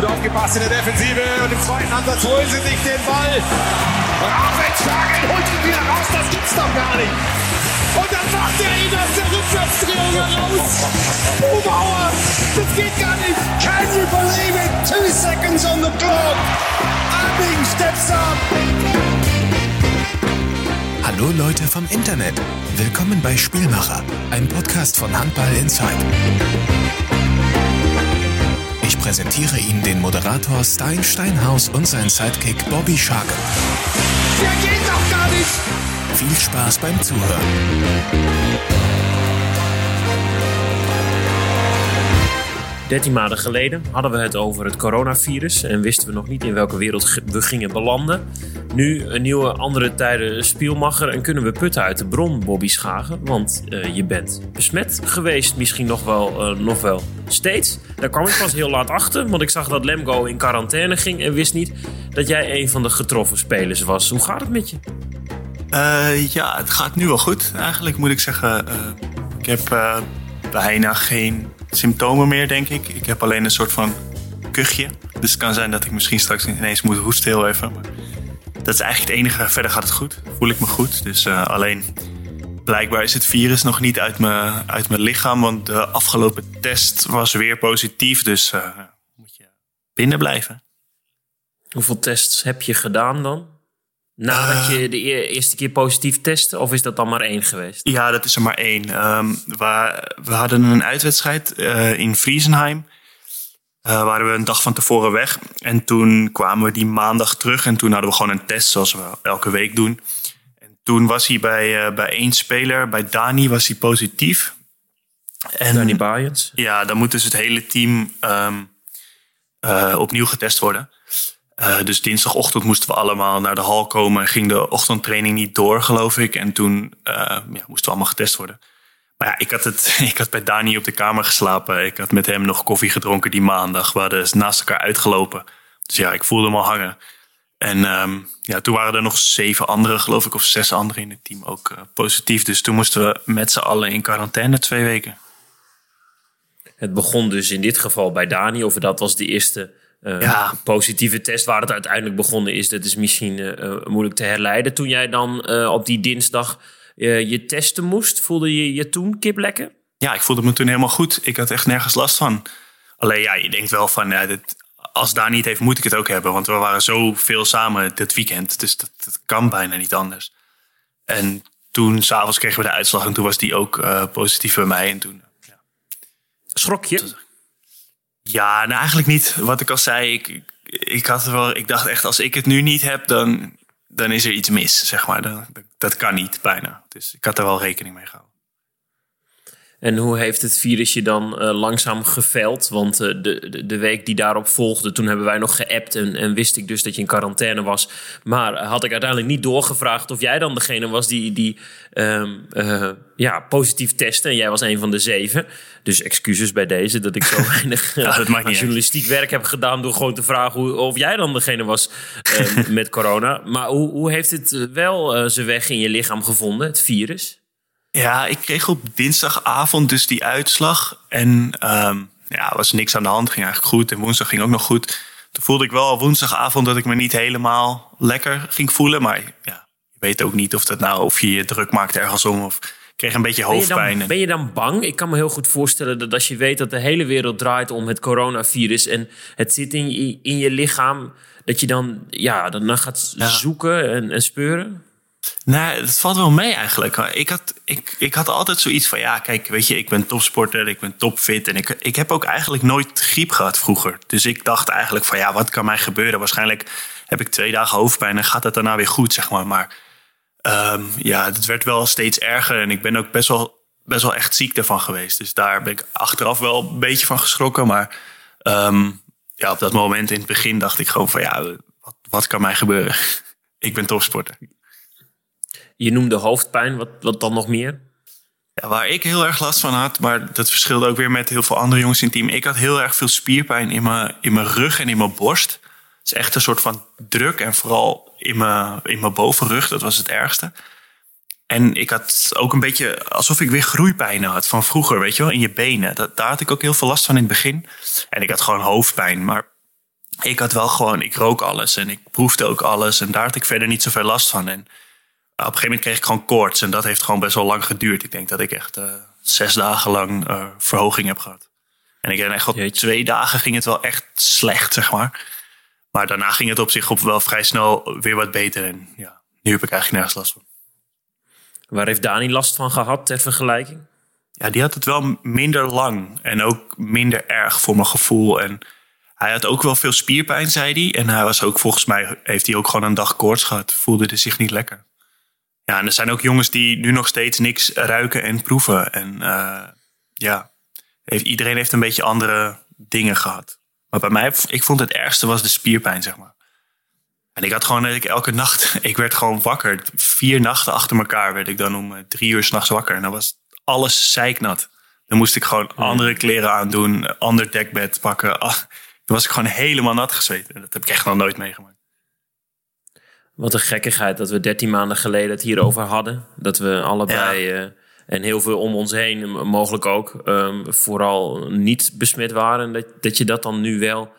gut aufgepasst in der Defensive und im zweiten Ansatz holen sie sich den Ball. Raffenshagen holt ihn wieder raus, das gibt's doch gar nicht. Und dann macht er ihn aus der Rückwärtsdrehung heraus. Bubauer, das geht gar nicht. Can you believe it? Two seconds on the clock. Abing steps up. Hallo Leute vom Internet. Willkommen bei Spielmacher, ein Podcast von Handball Insight. Ich präsentiere Ihnen den Moderator Stein Steinhaus und sein Sidekick Bobby Shark. Der geht doch gar nicht. Viel Spaß beim Zuhören. Dertien maanden geleden hadden we het over het coronavirus en wisten we nog niet in welke wereld we gingen belanden. Nu een nieuwe andere tijden spielmacher en kunnen we putten uit de bron, Bobby Schagen. Want eh, je bent besmet geweest, misschien nog wel, eh, nog wel steeds. Daar kwam ik pas heel laat achter, want ik zag dat Lemgo in quarantaine ging en wist niet dat jij een van de getroffen spelers was. Hoe gaat het met je? Eh, ja, het gaat nu wel goed. Eigenlijk moet ik zeggen, ik heb bijna geen symptomen meer, denk ik. Ik heb alleen een soort van kuchje. Dus het kan zijn dat ik misschien straks ineens moet hoesten heel even. Maar dat is eigenlijk het enige. Verder gaat het goed. Voel ik me goed. Dus eh, alleen blijkbaar is het virus nog niet uit mijn, uit mijn lichaam. Want de afgelopen test was weer positief. Dus eh, moet je binnen blijven. Hoeveel tests heb je gedaan dan? Nadat je de e- eerste keer positief testte, of is dat dan maar één geweest? Ja, dat is er maar één. Ehm, we, we hadden een uitwedstrijd eh, in Friesenheim. Eh waren we een dag van tevoren weg. En toen kwamen we die maandag terug. En toen hadden we gewoon een test, zoals we elke week doen. En toen was hij bij, eh, bij één speler, bij Dani, was hij positief. En, Danny Bayens. ja, dan moet dus het hele team ehm, eh, opnieuw getest worden. Eh, dus dinsdagochtend moesten we allemaal naar de hal komen. En ging de ochtendtraining niet door, geloof ik. En toen eh, ja, moesten we allemaal getest worden. Maar ja, ik had, het, ik had bij Dani op de kamer geslapen. Ik had met hem nog koffie gedronken die maandag. We hadden naast elkaar uitgelopen. Dus ja, ik voelde hem al hangen. En ehm, ja, toen waren er nog zeven anderen, geloof ik, of zes anderen in het team ook eh, positief. Dus toen moesten we met z'n allen in quarantaine twee weken. Het begon dus in dit geval bij Dani, of dat was de eerste eh, Ja. positieve test waar het uiteindelijk begonnen is. Dat is misschien eh, eh, moeilijk te herleiden. Toen jij dan op die dinsdag je testen moest, voelde je je toen kip lekker? Ja, ik voelde me toen helemaal goed. Ik had echt nergens last van. Alleen ja, je denkt wel van, dit, als daar niet heeft, moet ik het ook hebben. Want we waren zo veel samen dit weekend. Dus dat, dat kan bijna niet anders. En toen s'avonds kregen we de uitslag en toen was die ook positief bij mij. En toen, ja. Schrok je? Ja, nou eigenlijk niet. Wat ik al zei, ik, ik, had wel, ik dacht echt, als ik het nu niet heb, dan, dan is er iets mis, zeg maar. Dat, dat kan niet, bijna. Dus ik had er wel rekening mee gehouden. En hoe heeft het virus je dan eh, langzaam geveld? Want eh, de, de, de week die daarop volgde, toen hebben wij nog geappt en, en wist ik dus dat je in quarantaine was. Maar eh, had ik uiteindelijk niet doorgevraagd of jij dan degene was die, die ehm, eh, ja, positief testte. En jij was een van de zeven. Dus excuses bij deze dat ik zo weinig Ja, dat maakt niet uit. journalistiek werk heb gedaan door gewoon te vragen hoe, of jij dan degene was eh, met corona. Maar hoe, hoe heeft het wel zijn weg in je lichaam gevonden, het virus? Ja, ik kreeg op dinsdagavond dus die uitslag. En ehm ja, er was niks aan de hand. Ging eigenlijk goed. En woensdag ging ook nog goed. Toen voelde ik wel woensdagavond dat ik me niet helemaal lekker ging voelen. Maar ja, je weet ook niet of, dat nou, of je je druk maakt ergens om. Of ik kreeg een beetje Ben je, hoofdpijn. dan, ben je dan bang? Ik kan me heel goed voorstellen dat als je weet dat de hele wereld draait om het coronavirus en het zit in je, in je lichaam, dat je dan, ja, dan gaat Ja. zoeken en, en speuren. Nee, het valt wel mee eigenlijk. Ik had, ik, ik had altijd zoiets van, ja, kijk, weet je, ik ben topsporter, ik ben topfit. En ik, ik heb ook eigenlijk nooit griep gehad vroeger. Dus ik dacht eigenlijk van, ja, wat kan mij gebeuren? Waarschijnlijk heb ik twee dagen hoofdpijn en gaat het daarna weer goed, zeg maar. Maar ehm, ja, het werd wel steeds erger en ik ben ook best wel, best wel echt ziek ervan geweest. Dus daar ben ik achteraf wel een beetje van geschrokken. Maar ehm, ja, op dat moment in het begin dacht ik gewoon van, ja, wat, wat kan mij gebeuren? ik ben topsporter. Je noemde hoofdpijn, wat, wat dan nog meer? Ja, waar ik heel erg last van had, maar dat verschilde ook weer met heel veel andere jongens in team. Ik had heel erg veel spierpijn in mijn, in mijn rug en in mijn borst. Het is echt een soort van druk en vooral in mijn, in mijn bovenrug, dat was het ergste. En ik had ook een beetje alsof ik weer groeipijn had van vroeger, weet je wel, in je benen. Dat, daar had ik ook heel veel last van in het begin. En ik had gewoon hoofdpijn, maar ik had wel gewoon, ik rook alles en ik proefde ook alles. En daar had ik verder niet zoveel last van. En op een gegeven moment kreeg ik gewoon koorts. En dat heeft gewoon best wel lang geduurd. Ik denk dat ik echt uh, zes dagen lang uh, verhoging heb gehad. En ik denk echt al twee dagen ging het wel echt slecht, zeg maar. Maar daarna ging het op zich op wel vrij snel weer wat beter. En ja, nu heb ik eigenlijk nergens last van. Waar heeft Dani last van gehad ter vergelijking? Ja, die had het wel minder lang en ook minder erg voor mijn gevoel. En hij had ook wel veel spierpijn, zei hij. En hij was ook, volgens mij, heeft hij ook gewoon een dag koorts gehad. Voelde hij zich niet lekker. Ja, en er zijn ook jongens die nu nog steeds niks ruiken en proeven. En uh, ja, heeft, iedereen heeft een beetje andere dingen gehad. Maar bij mij, ik vond het ergste was de spierpijn, zeg maar. En ik had gewoon ik, elke nacht, ik werd gewoon wakker. Vier nachten achter elkaar werd ik dan om eh, drie uur s'nachts wakker. En dan was alles zeiknat. Dan moest ik gewoon andere kleren aandoen, ander dekbed pakken. Ah, dan was ik gewoon helemaal nat gezweet. En dat heb ik echt nog nooit meegemaakt. Wat een gekkigheid dat we dertien maanden geleden het hierover hadden. Dat we allebei uh, en heel veel om ons heen, mogelijk ook, um, vooral niet besmet waren. Dat, dat je dat dan nu wel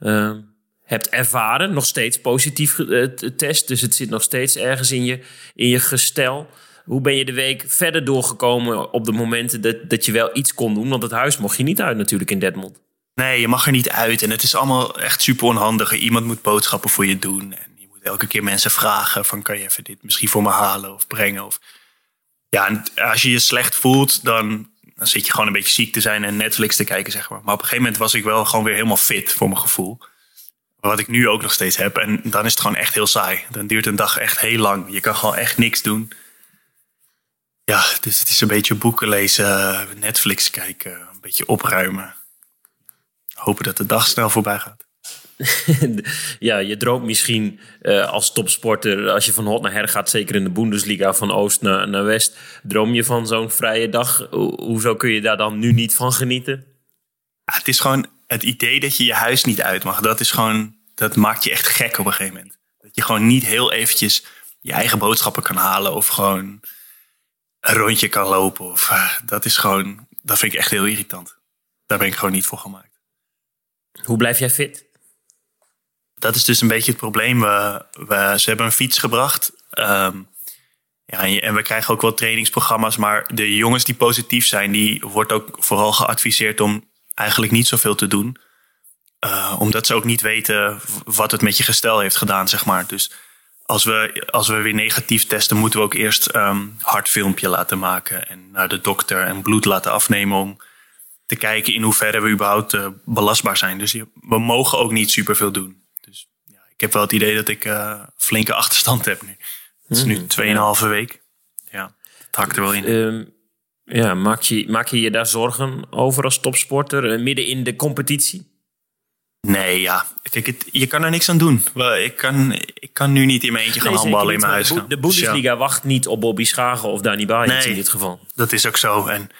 um, hebt ervaren. Nog steeds positief uh, test. Dus het zit nog steeds ergens in je, in je gestel. Hoe ben je de week verder doorgekomen op de momenten dat, dat je wel iets kon doen? Want het huis mocht je niet uit natuurlijk in Detmond. Nee, je mag er niet uit. En het is allemaal echt super onhandig. Iemand moet boodschappen voor je doen. En elke keer mensen vragen van... kan je even dit misschien voor me halen of brengen? Of... Ja, en als je je slecht voelt, dan, dan zit je gewoon een beetje ziek te zijn... en Netflix te kijken, zeg maar. Maar op een gegeven moment was ik wel gewoon weer helemaal fit voor mijn gevoel. Wat ik nu ook nog steeds heb. En dan is het gewoon echt heel saai. Dan duurt een dag echt heel lang. Je kan gewoon echt niks doen. Ja, dus het is een beetje boeken lezen, Netflix kijken, een beetje opruimen. Hopen dat de dag snel voorbij gaat. ja, je droomt misschien uh, als topsporter, als je van hot naar her gaat, zeker in de Bundesliga, van oost naar, naar west, droom je van zo'n vrije dag. hoezo kun je daar dan nu niet van genieten? Ja, het is gewoon het idee dat je je huis niet uit mag. Dat is gewoon, dat maakt je echt gek op een gegeven moment. Dat je gewoon niet heel eventjes je eigen boodschappen kan halen of gewoon een rondje kan lopen. Of, uh, dat is gewoon, dat vind ik echt heel irritant. Daar ben ik gewoon niet voor gemaakt. Hoe blijf jij fit? Dat is dus een beetje het probleem. We, we ze hebben een fiets gebracht. Um, ja, en we krijgen ook wel trainingsprogramma's. Maar de jongens die positief zijn, die wordt ook vooral geadviseerd om eigenlijk niet zoveel te doen. Uh, omdat ze ook niet weten wat het met je gestel heeft gedaan, zeg maar. Dus als we, als we weer negatief testen, moeten we ook eerst um, hartfilmpje laten maken. En naar de dokter en bloed laten afnemen om te kijken in hoeverre we überhaupt uh, belastbaar zijn. Dus we mogen ook niet superveel doen. Dus ja, ik heb wel het idee dat ik uh, flinke achterstand heb nu. Het is nu 2,5 mhm. week. Ja, het hakt er wel in. Um, ja, maak je, maak je je daar zorgen over als topsporter uh, midden in de competitie? Nee, ja. Kijk, het, je kan er niks aan doen. Ik kan, ik kan nu niet in mijn eentje gaan nee, handballen in mijn huis. De, de Bundesliga wacht niet op Bobby Schagen of Dani Bajic in dit geval. dat is ook zo. En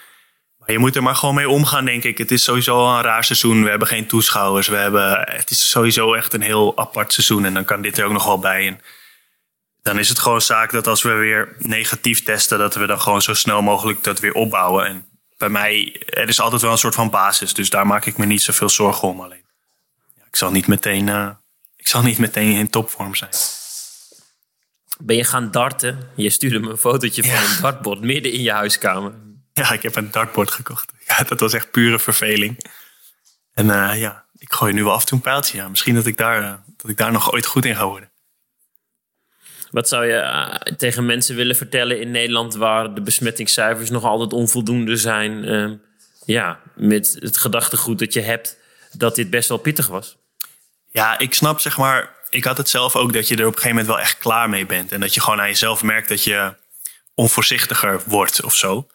je moet er maar gewoon mee omgaan, denk ik. Het is sowieso een raar seizoen. We hebben geen toeschouwers. We hebben, het is sowieso echt een heel apart seizoen. En dan kan dit er ook nog wel bij. En dan is het gewoon zaak dat als we weer negatief testen, dat we dan gewoon zo snel mogelijk dat weer opbouwen. En bij mij, er is altijd wel een soort van basis. Dus daar maak ik me niet zoveel zorgen om alleen. Ja, ik zal niet meteen, uh, ik zal niet meteen in topvorm zijn. Ben je gaan darten? Je stuurde me een fotootje van een dartbord midden in je huiskamer. Ja, ik heb een dartboard gekocht. Ja, dat was echt pure verveling. En uh, ja, ik gooi nu wel af en toe een pijltje. Ja. Misschien dat ik, daar, uh, dat ik daar nog ooit goed in ga worden. Wat zou je uh, tegen mensen willen vertellen in Nederland waar de besmettingscijfers nog altijd onvoldoende zijn? Ehm, ja, met het gedachtegoed dat je hebt dat dit best wel pittig was. Ja, ik snap zeg maar, ik had het zelf ook dat je er op een gegeven moment wel echt klaar mee bent. En dat je gewoon aan jezelf merkt dat je onvoorzichtiger wordt of zo.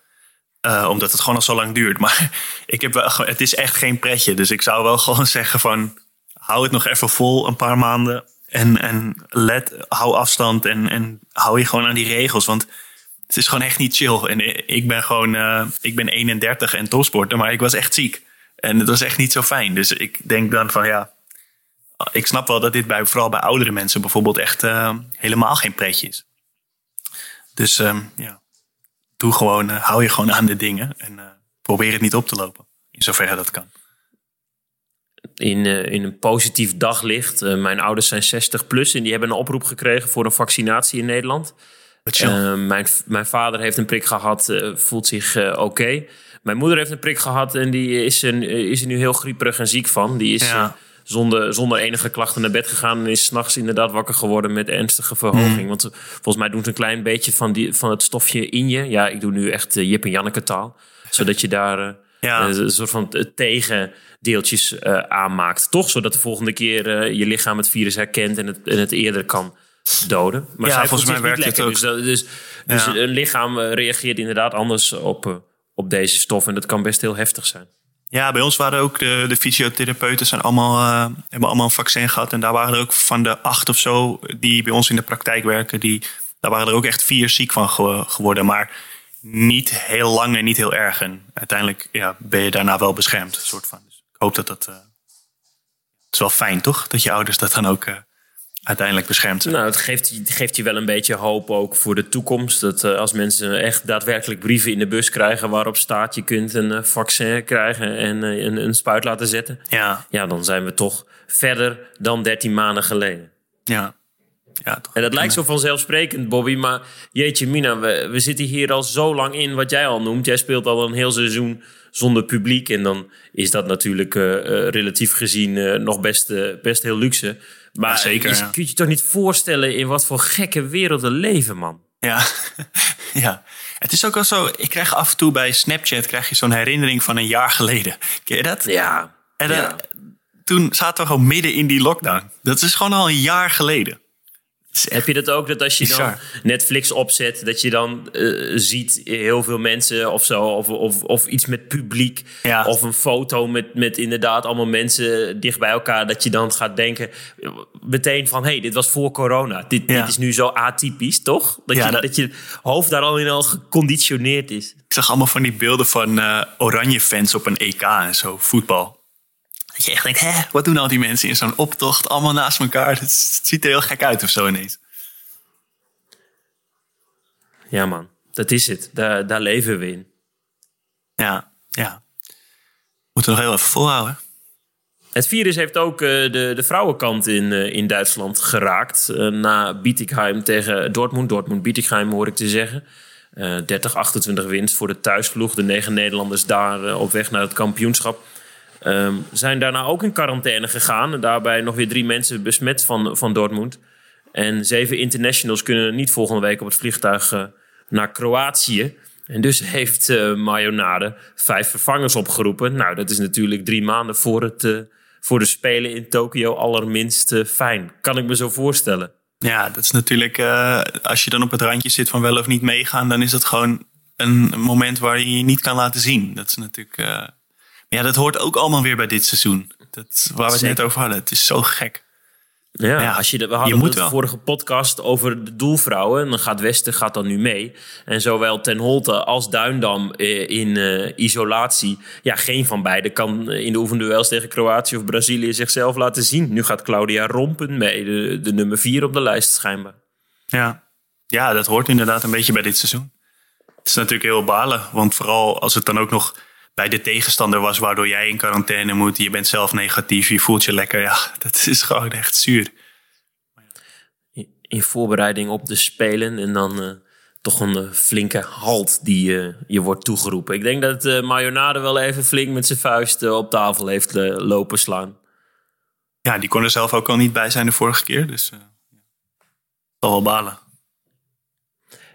Uh, omdat het gewoon al zo lang duurt. Maar ik heb wel, het is echt geen pretje. Dus ik zou wel gewoon zeggen van... hou het nog even vol een paar maanden. En, en let, hou afstand en, en hou je gewoon aan die regels. Want het is gewoon echt niet chill. En ik ben gewoon... Uh, ik ben 31 en topsporter, maar ik was echt ziek. En het was echt niet zo fijn. Dus ik denk dan van ja... Ik snap wel dat dit bij, vooral bij oudere mensen bijvoorbeeld echt uh, helemaal geen pretje is. Dus um, ja doe gewoon, uh, hou je gewoon aan de dingen en uh, probeer het niet op te lopen. In zoverre dat kan. in, uh, in een positief daglicht. Mijn ouders zijn 60 plus en die hebben een oproep gekregen voor een vaccinatie in Nederland. Mijn, mijn vader heeft een prik gehad, voelt zich oké. Okay. Mijn moeder heeft een prik gehad en die is, een, is er nu heel grieperig en ziek van. Die is ja. Zonder, zonder enige klachten naar bed gegaan en is s'nachts inderdaad wakker geworden met ernstige verhoging. Mm. Want volgens mij doen ze een klein beetje van, die, van het stofje in je. Ja, ik doe nu echt Jip en Janneke taal. Zodat je daar ja. een soort van tegendeeltjes uh, aanmaakt. Toch? Zodat de volgende keer je lichaam het virus herkent en het, en het eerder kan doden. Maar ja, volgens mij werkt het ook. Dus, dus, dus ja. een lichaam reageert inderdaad anders op, op deze stof. En dat kan best heel heftig zijn. Ja, bij ons waren ook de, de fysiotherapeuten zijn allemaal, uh, hebben allemaal een vaccin gehad. En daar waren er ook van de acht of zo die bij ons in de praktijk werken. Die, daar waren er ook echt vier ziek van geworden. Maar niet heel lang en niet heel erg. En uiteindelijk ja, ben je daarna wel beschermd. Soort van. Dus ik hoop dat dat. Uh, het is wel fijn, toch? Dat je ouders dat dan ook uh, uiteindelijk beschermd. Nou, het geeft, geeft je wel een beetje hoop ook voor de toekomst. Dat uh, als mensen echt daadwerkelijk brieven in de bus krijgen waarop staat je kunt een vaccin krijgen en een, een spuit laten zetten. Ja. ja, dan zijn we toch verder dan 13 maanden geleden. Ja, ja, toch. En dat lijkt zo vanzelfsprekend, Bobby. Maar jeetje, Mina, we, we zitten hier al zo lang in wat jij al noemt. Jij speelt al een heel seizoen zonder publiek. En dan is dat natuurlijk relatief gezien nog best, best heel luxe. Maar zeker, je ja. kunt je toch niet voorstellen in wat voor gekke werelden leven, man. Ja, ja. Het is ook wel zo, ik krijg af en toe bij Snapchat krijg je zo'n herinnering van een jaar geleden. Ken je dat? Ja. En ja. toen zaten we gewoon midden in die lockdown. Dat is gewoon al een jaar geleden. Heb je dat ook, dat als je dan Netflix opzet, dat je dan uh, ziet heel veel mensen of zo, of, of, of iets met publiek, ja. of een foto met, met inderdaad allemaal mensen dicht bij elkaar, dat je dan gaat denken meteen van, hé, hey, dit was voor corona, dit, Ja. dit is nu zo atypisch, toch? Dat, Ja, je, dat- dat je hoofd daar al in al geconditioneerd is. Ik zag allemaal van die beelden van eh, oranje fans op een EK en zo, voetbal. Dat je echt denkt, hè, wat doen al die mensen in zo'n optocht, allemaal naast elkaar? Het, ziet er heel gek uit of zo ineens. Ja man, dat is het. Daar, daar leven we in. Ja, ja. Moeten we nog heel even volhouden. Het virus heeft ook eh, de, de vrouwenkant in, eh, in Duitsland geraakt. Eh, na Bietigheim tegen Dortmund. Dortmund-Bietigheim hoor ik te zeggen. Eh 30-28 winst voor de thuisploeg. De negen Nederlanders daar op weg naar het kampioenschap. Ehm, zijn daarna ook in quarantaine gegaan. Daarbij nog weer drie mensen besmet van, van Dortmund. En zeven internationals kunnen niet volgende week op het vliegtuig eh, naar Kroatië. En dus heeft eh Mayonade vijf vervangers opgeroepen. Nou, dat is natuurlijk drie maanden voor, het, eh, voor de Spelen in Tokio allerminst fijn. Kan ik me zo voorstellen. Ja, dat is natuurlijk, als je dan op het randje zit van wel of niet meegaan, dan is dat gewoon een moment waar je je niet kan laten zien. Dat is natuurlijk, ja, dat hoort ook allemaal weer bij dit seizoen. Dat, waar we het net over hadden. Het is zo gek. Ja, Ja, als je de, we hadden de vorige podcast over de doelvrouwen. En dan gaat Westen gaat dan nu mee. En zowel Ten Holte als Duindam eh, in eh, isolatie. Ja, geen van beiden kan eh, in de oefenduels tegen Kroatië of Brazilië zichzelf laten zien. Nu gaat Claudia Rompen mee, de, de nummer vier op de lijst schijnbaar. Ja. ja, dat hoort inderdaad een beetje bij dit seizoen. Het is natuurlijk heel balen, want vooral als het dan ook nog bij de tegenstander was, waardoor jij in quarantaine moet, je bent zelf negatief, je voelt je lekker. Ja, dat is gewoon echt zuur. In voorbereiding op de Spelen. En dan eh, toch een eh, flinke halt die eh, je wordt toegeroepen. Ik denk dat eh Mayonade wel even flink met zijn vuist op tafel heeft lopen slaan. Ja, die kon er zelf ook al niet bij zijn de vorige keer, dus zal wel balen.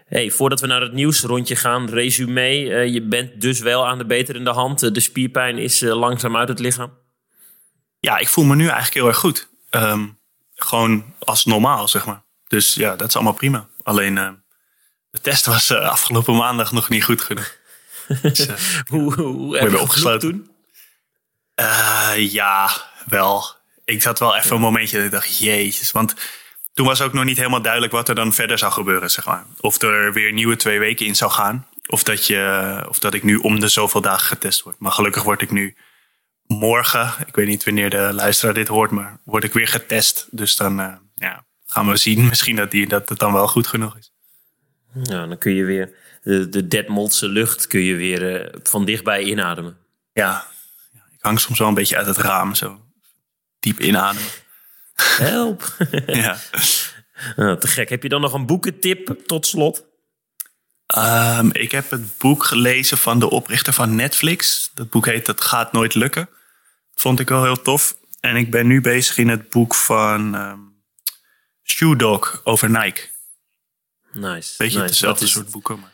Hey, voordat we naar het nieuwsrondje gaan, resume. Eh, je bent dus wel aan de beterende hand. Eh, de spierpijn is eh, langzaam uit het lichaam. Ja, ik voel me nu eigenlijk heel erg goed. Ehm, gewoon als normaal, zeg maar. Dus ja, dat is allemaal prima. Alleen de test was afgelopen maandag nog niet goed genoeg. Dus, Hoe, hoe heb je opgesloten. toen? Ja, wel. Ik had wel even een momentje dat ik dacht, jezus. Want toen was ook nog niet helemaal duidelijk wat er dan verder zou gebeuren, zeg maar. Of er weer nieuwe twee weken in zou gaan. Of dat, je, of dat ik nu om de zoveel dagen getest word. Maar gelukkig word ik nu morgen, ik weet niet wanneer de luisteraar dit hoort, maar word ik weer getest. Dus dan eh, ja, gaan we zien misschien dat, die, dat het dan wel goed genoeg is. Ja, dan kun je weer de, de Detmoldse lucht kun je weer eh, van dichtbij inademen. Ja, ja, ik hang soms wel een beetje uit het raam zo. diep inademen. Help. ja. Nou, te gek. Heb je dan nog een boekentip tot slot? Ehm, ik heb het boek gelezen van de oprichter van Netflix. Dat boek heet Het gaat nooit lukken. Vond ik wel heel tof. En ik ben nu bezig in het boek van ehm Shoe Dog over Nike. Nice. Weet je, nice. hetzelfde Wat is, soort boeken. Maar...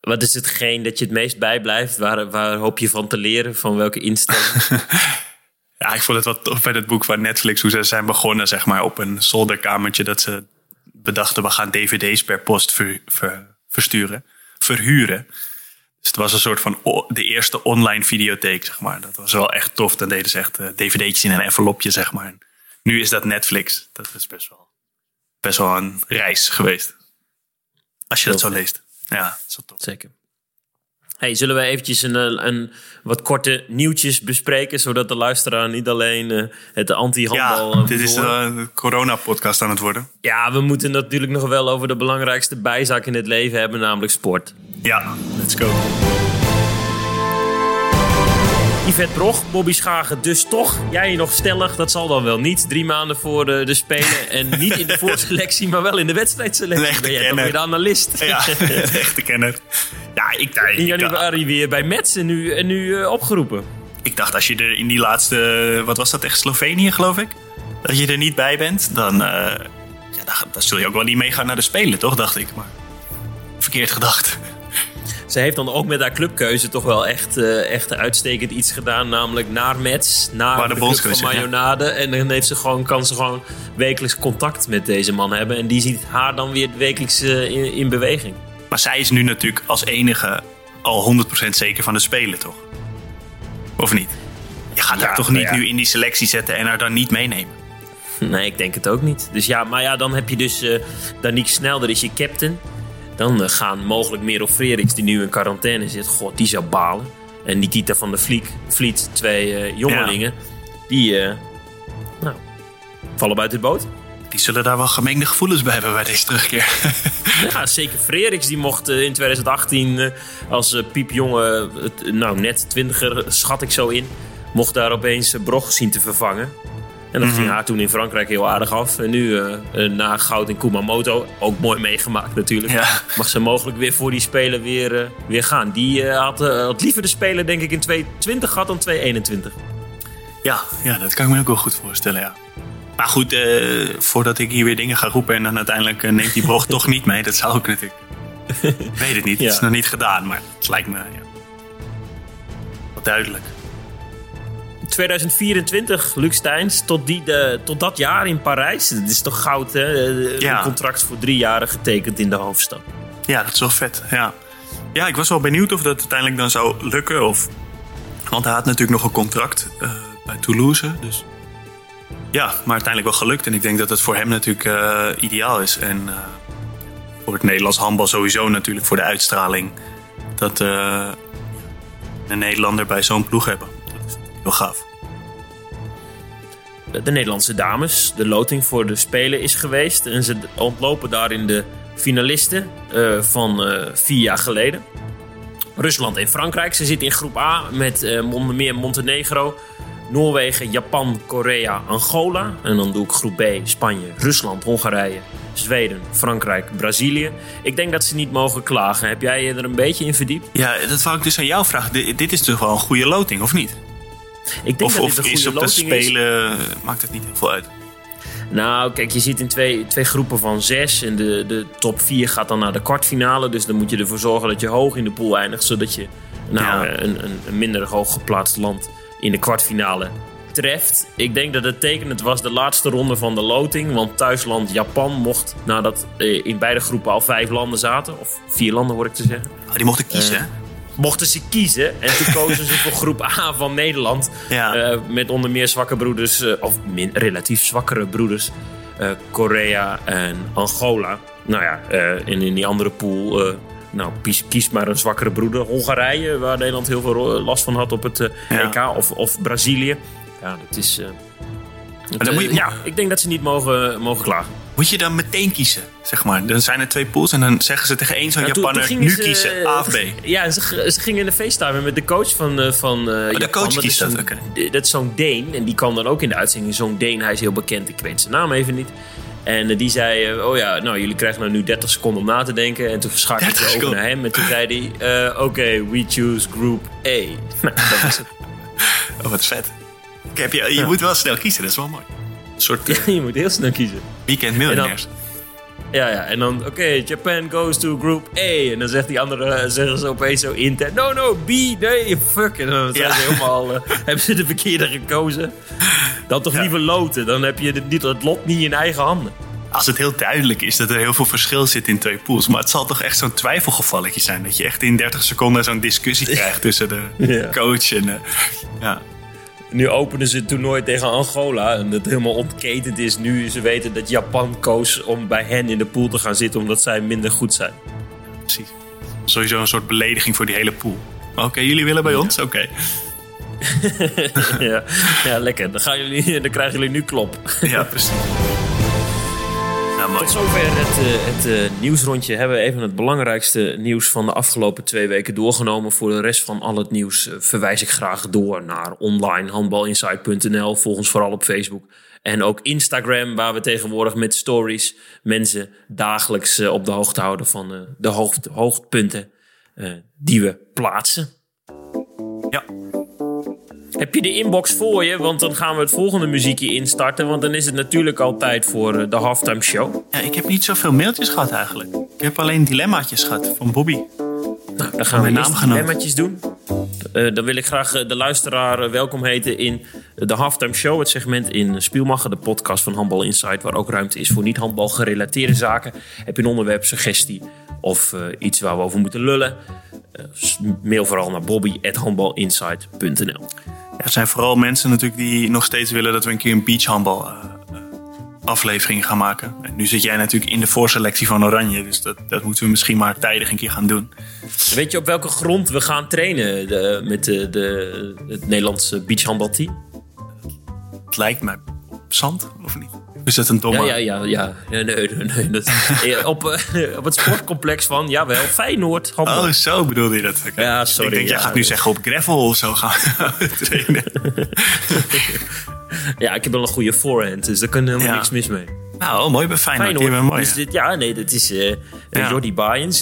wat is hetgeen dat je het meest bijblijft? Waar, waar hoop je van te leren? Van welke instelling? Ja, ik vond het wel tof bij het boek van Netflix. Hoe ze zijn begonnen zeg maar, op een zolderkamertje. Dat ze bedachten, we gaan dvd's per post ver- ver- versturen. Verhuren. Dus het was een soort van de eerste online videotheek, zeg maar. Dat was wel echt tof. Dan deden ze echt eh, dvd'tjes in een envelopje, zeg maar. En nu is dat Netflix. Dat is best wel, best wel een reis geweest. Als je dat zo leest. Ja, dat is wel tof. Zeker. Hey, zullen we eventjes een, eh, een wat korte nieuwtjes bespreken, zodat de luisteraar niet alleen eh, het anti-handbal... Ja, eh, dit is eh, de corona-podcast aan het worden. Ja, we moeten natuurlijk nog wel over de belangrijkste bijzaak in het leven hebben, namelijk sport. Ja, let's go. Yvette Brog, Bobby Schagen dus toch. Jij nog stellig, dat zal dan wel niet. Drie maanden voor de, de Spelen. En niet in de voorselectie, maar wel in de wedstrijdselectie. Een echte Ben jij toch kenner. weer de analist? Ja, de echte kenner. Ja, ik, ik, In dacht, januari weer bij Metz en nu, en nu eh, opgeroepen. ik dacht als je er in die laatste, wat was dat, echt Slovenië geloof ik? Dat je er niet bij bent, dan, eh, ja, dan, dan zul je ook wel niet meegaan naar de Spelen, toch? Dacht ik, maar verkeerd gedacht. Ze heeft dan ook met haar clubkeuze toch wel echt, eh, echt uitstekend iets gedaan. Namelijk naar Metz, naar de de, club van ja. Mayonade. En dan heeft ze gewoon, kan ze gewoon wekelijks contact met deze man hebben. En die ziet haar dan weer wekelijks eh, in, in beweging. Maar zij is nu natuurlijk als enige al 100% zeker van de Spelen, toch? Of niet? Je gaat haar Ja, toch niet nou ja. nu in die selectie zetten en haar dan niet meenemen? Nee, ik denk het ook niet. Dus ja, maar ja, dan heb je dus eh Danique Snelder is je captain. Dan eh, gaan mogelijk Merel Freriks, die nu in quarantaine zit. God, die zou balen. En Nikita van der Vliek, Vliet, twee eh, jongelingen. Die, eh, nou, vallen buiten de boot. Die zullen daar wel gemengde gevoelens bij hebben bij deze terugkeer. Ja, zeker Freriks. Die mocht in 2018 eh, als piepjonge, nou net twintiger, schat ik zo in. Mocht daar opeens Brog zien te vervangen. En dat ging haar toen in Frankrijk heel aardig af. En nu eh, eh, na goud in Kumamoto, ook mooi meegemaakt natuurlijk. Ja. Mag ze mogelijk weer voor die Spelen weer, eh, weer gaan. Die had, had liever de Spelen denk ik in 2020 gehad dan 2021. Ja, ja, dat kan ik me ook wel goed voorstellen, ja. Maar goed, voordat ik hier weer dingen ga roepen en dan uiteindelijk neemt die brog toch niet mee, dat zou ook natuurlijk. Ik weet het niet, het is nog niet gedaan, maar het lijkt me ja, wel duidelijk. 2024, Luc Steins, tot, die, de, tot dat jaar in Parijs. Dat is toch goud, hè? Eh, Ja. Een contract voor drie jaren getekend in de hoofdstad. Ja, dat is wel vet, ja. Ja, ik was wel benieuwd of dat uiteindelijk dan zou lukken. Of... Want hij had natuurlijk nog een contract eh, bij Toulouse, dus... Ja, maar uiteindelijk wel gelukt. En ik denk dat het voor hem natuurlijk eh, ideaal is. En voor het Nederlands handbal sowieso natuurlijk voor de uitstraling. Dat een Nederlander bij zo'n ploeg hebben. Gaaf. De Nederlandse dames, de loting voor de Spelen is geweest. En ze ontlopen daarin de finalisten eh, van eh, vier jaar geleden. Rusland en Frankrijk. Ze zitten in groep A met eh, onder meer Montenegro, Noorwegen, Japan, Korea, Angola. En dan doe ik groep B, Spanje, Rusland, Hongarije, Zweden, Frankrijk, Brazilië. Ik denk dat ze niet mogen klagen. Heb jij je er een beetje in verdiept? Ja, dat wou ik dus aan jou vragen. Di- Dit is toch wel een goede loting, of niet? Ik denk Of, dat of dit een is goede op de loting is. Spelen... Maakt het niet heel veel uit? Nou, kijk, je zit in twee, twee groepen van zes. En de, de top vier gaat dan naar de kwartfinale. Dus dan moet je ervoor zorgen dat je hoog in de pool eindigt. Zodat je nou, Ja. een, een, een minder hoog geplaatst land in de kwartfinale treft. Ik denk dat het tekenend was de laatste ronde van de loting. Want thuisland Japan mocht, nadat eh, in beide groepen al vijf landen zaten. Of vier landen hoor ik te zeggen. Oh, die mochten kiezen, Eh, hè? Mochten ze kiezen. En toen kozen ze voor groep A van Nederland. Ja. Eh, met onder meer zwakke broeders, eh, of min, relatief zwakkere broeders. eh, Korea en Angola. Nou ja, en in die andere pool. nou, kies, kies maar een zwakkere broeder. Hongarije, waar Nederland heel veel last van had op het Ja. EK. Of, of Brazilië. Ja, dat is. Eh, het, dan moet je- eh, ja, ik denk dat ze niet mogen, mogen klagen. Moet je dan meteen kiezen, zeg maar. Dan zijn er twee pools en dan zeggen ze tegen één zo'n Nou, toen- Japanner... toen gingen nu ze, kiezen, eh, A of B. Ja, en ze, ze gingen in de FaceTime met de coach van, eh van eh, Japan. Oh, coach dat is kiest dat, zo'n- oké. Dat is zo'n Deen. En die kwam dan ook in de uitzending. Zo'n Deen, hij is heel bekend. Ik weet zijn naam even niet. En eh, die zei, eh, oh ja, nou jullie krijgen nou nu 30 seconden om na te denken. En toen schakelde 30 je over naar hem. En toen zei hij, eh, oké, we choose group A. Nou, dat was het. Oh, wat vet. Heb je je moet wel snel kiezen, dat is wel mooi. Een soort eh, je moet heel snel kiezen. weekend miljonairs. Ja, ja, en dan, oké, Japan goes to group A. En dan zegt die andere, eh, zeggen ze opeens zo intern, no, no, B, nee, fuck. En dan zijn Ja. ze helemaal, eh, hebben ze de verkeerde gekozen. Dan toch Ja. liever loten, dan heb je het, niet, het lot niet in eigen handen. Als het heel duidelijk is dat er heel veel verschil zit in twee pools. Maar het zal toch echt zo'n twijfelgevalletje zijn. Dat je echt in 30 seconden zo'n discussie krijgt tussen de Ja. coach en... ja. Nu openen ze het toernooi tegen Angola en dat helemaal ontketend is. Nu ze weten dat Japan koos om bij hen in de pool te gaan zitten omdat zij minder goed zijn. precies. Sowieso een soort belediging voor die hele pool. Oké, jullie willen bij ons? Oké. ja, ja, lekker. Dan, gaan jullie, dan krijgen jullie nu klop. Ja, precies. Mooi. Tot zover het, eh, het eh, nieuwsrondje. Hebben we even het belangrijkste nieuws van de afgelopen twee weken doorgenomen. Voor de rest van al het nieuws eh, verwijs ik graag door naar online handbalinsight.nl. Volg ons vooral op Facebook. En ook Instagram, waar we tegenwoordig met stories mensen dagelijks op de hoogte houden van de hoogte, hoogtepunten die we plaatsen. Heb je de inbox voor je? Want dan gaan we het volgende muziekje instarten. Want dan is het natuurlijk al tijd voor eh, de halftime show. ja, ik heb niet zoveel mailtjes gehad eigenlijk. Ik heb alleen dilemmaatjes gehad van Bobby. Nou, dan gaan we naamgenoot. dilemmaatjes doen. Eh, dan wil ik graag eh, de luisteraar welkom heten in de Halftime Show. Het segment in Spielmacher, de podcast van Handbal Insight. Waar ook ruimte is voor niet-handbal gerelateerde zaken. Heb je een onderwerp, suggestie of iets waar we over moeten lullen? Mail vooral naar bobby.handbalinsight.nl er zijn vooral mensen natuurlijk die nog steeds willen dat we een keer een beachhandbal eh, eh, aflevering gaan maken. En nu zit jij natuurlijk in de voorselectie van Oranje. Dus dat, dat moeten we misschien maar tijdig een keer gaan doen. Weet je op welke grond we gaan trainen de, met de, de, het Nederlandse beachhandbalteam? Het lijkt mij op zand, of niet? Is dat een domme... Ja, ja, ja, ja. nee, nee, nee. Dat, op, eh, op het sportcomplex van, jawel, Feyenoord. Oh, zo bedoelde je dat? Ja, sorry, Ik denk, jij ja. gaat nu zeggen op gravel of zo gaan trainen. Ja, ik heb wel een goede forehand, dus daar kan helemaal niks mis mee. Nou, mooi bij Feyenoord. Feyenoord. Dus dit, ja, nee, dat is eh Ja. Jordi Baaiens.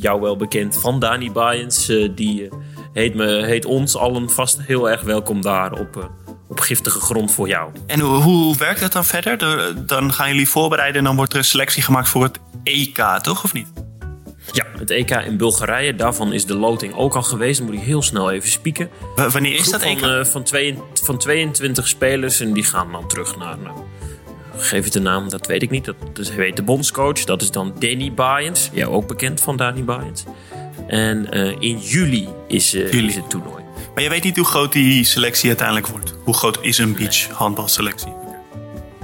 jou wel bekend van Dani Baaiens. die heet, me, heet ons allen vast heel erg welkom daar op, op giftige grond voor jou. En hoe, hoe werkt dat dan verder? De- Dan gaan jullie voorbereiden en dan wordt er een selectie gemaakt voor het EK, toch? Of niet? Ja, het EK in Bulgarije, daarvan is de loting ook al geweest. Dan moet ik heel snel even spieken. W- wanneer is dat EK? Van, eh, van, twee- van 22 spelers en die gaan dan terug naar... Nou, geef het de naam, dat weet ik niet. Dat, dat weet de bondscoach. Dat is dan Danny Baaiens. Jou ook bekend van Danny Baaiens. En eh, in juli is, eh, Juli. is het toernooi. Maar je weet niet hoe groot die selectie uiteindelijk wordt. Hoe groot is een beach handbalselectie?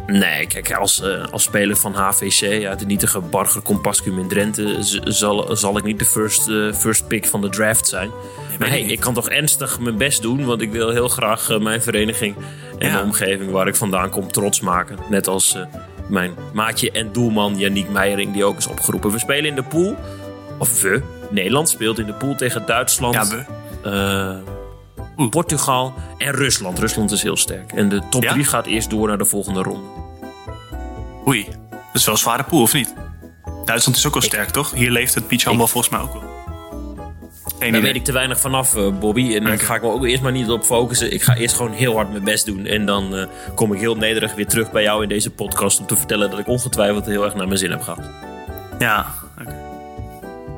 Nee, kijk, als, eh, als speler van HVC uit de nietige Barger Compascum in Drenthe... zal, zal ik niet de first, eh, first pick van de draft zijn. maar weet hey, ik kan toch ernstig mijn best doen... want ik wil heel graag eh, mijn vereniging en Ja. de omgeving waar ik vandaan kom trots maken. Net als mijn maatje en doelman Yannick Meijering die ook is opgeroepen. We spelen in de pool, of we, Nederland speelt in de pool tegen Duitsland... Ja, we. Portugal en Rusland. Rusland is heel sterk. En de top Ja? 3 gaat eerst door naar de volgende ronde. Oei, dat is wel een zware pool, of niet? Duitsland is ook wel sterk, toch? Hier leeft het beachhandbal volgens mij ook wel. Daar idee. weet ik te weinig vanaf, eh, Bobby. En daar ga ik me ook eerst maar niet op focussen. Ik ga eerst gewoon heel hard mijn best doen. En dan eh, kom ik heel nederig weer terug bij jou in deze podcast... om te vertellen dat ik ongetwijfeld heel erg naar mijn zin heb gehad. Ja, oké.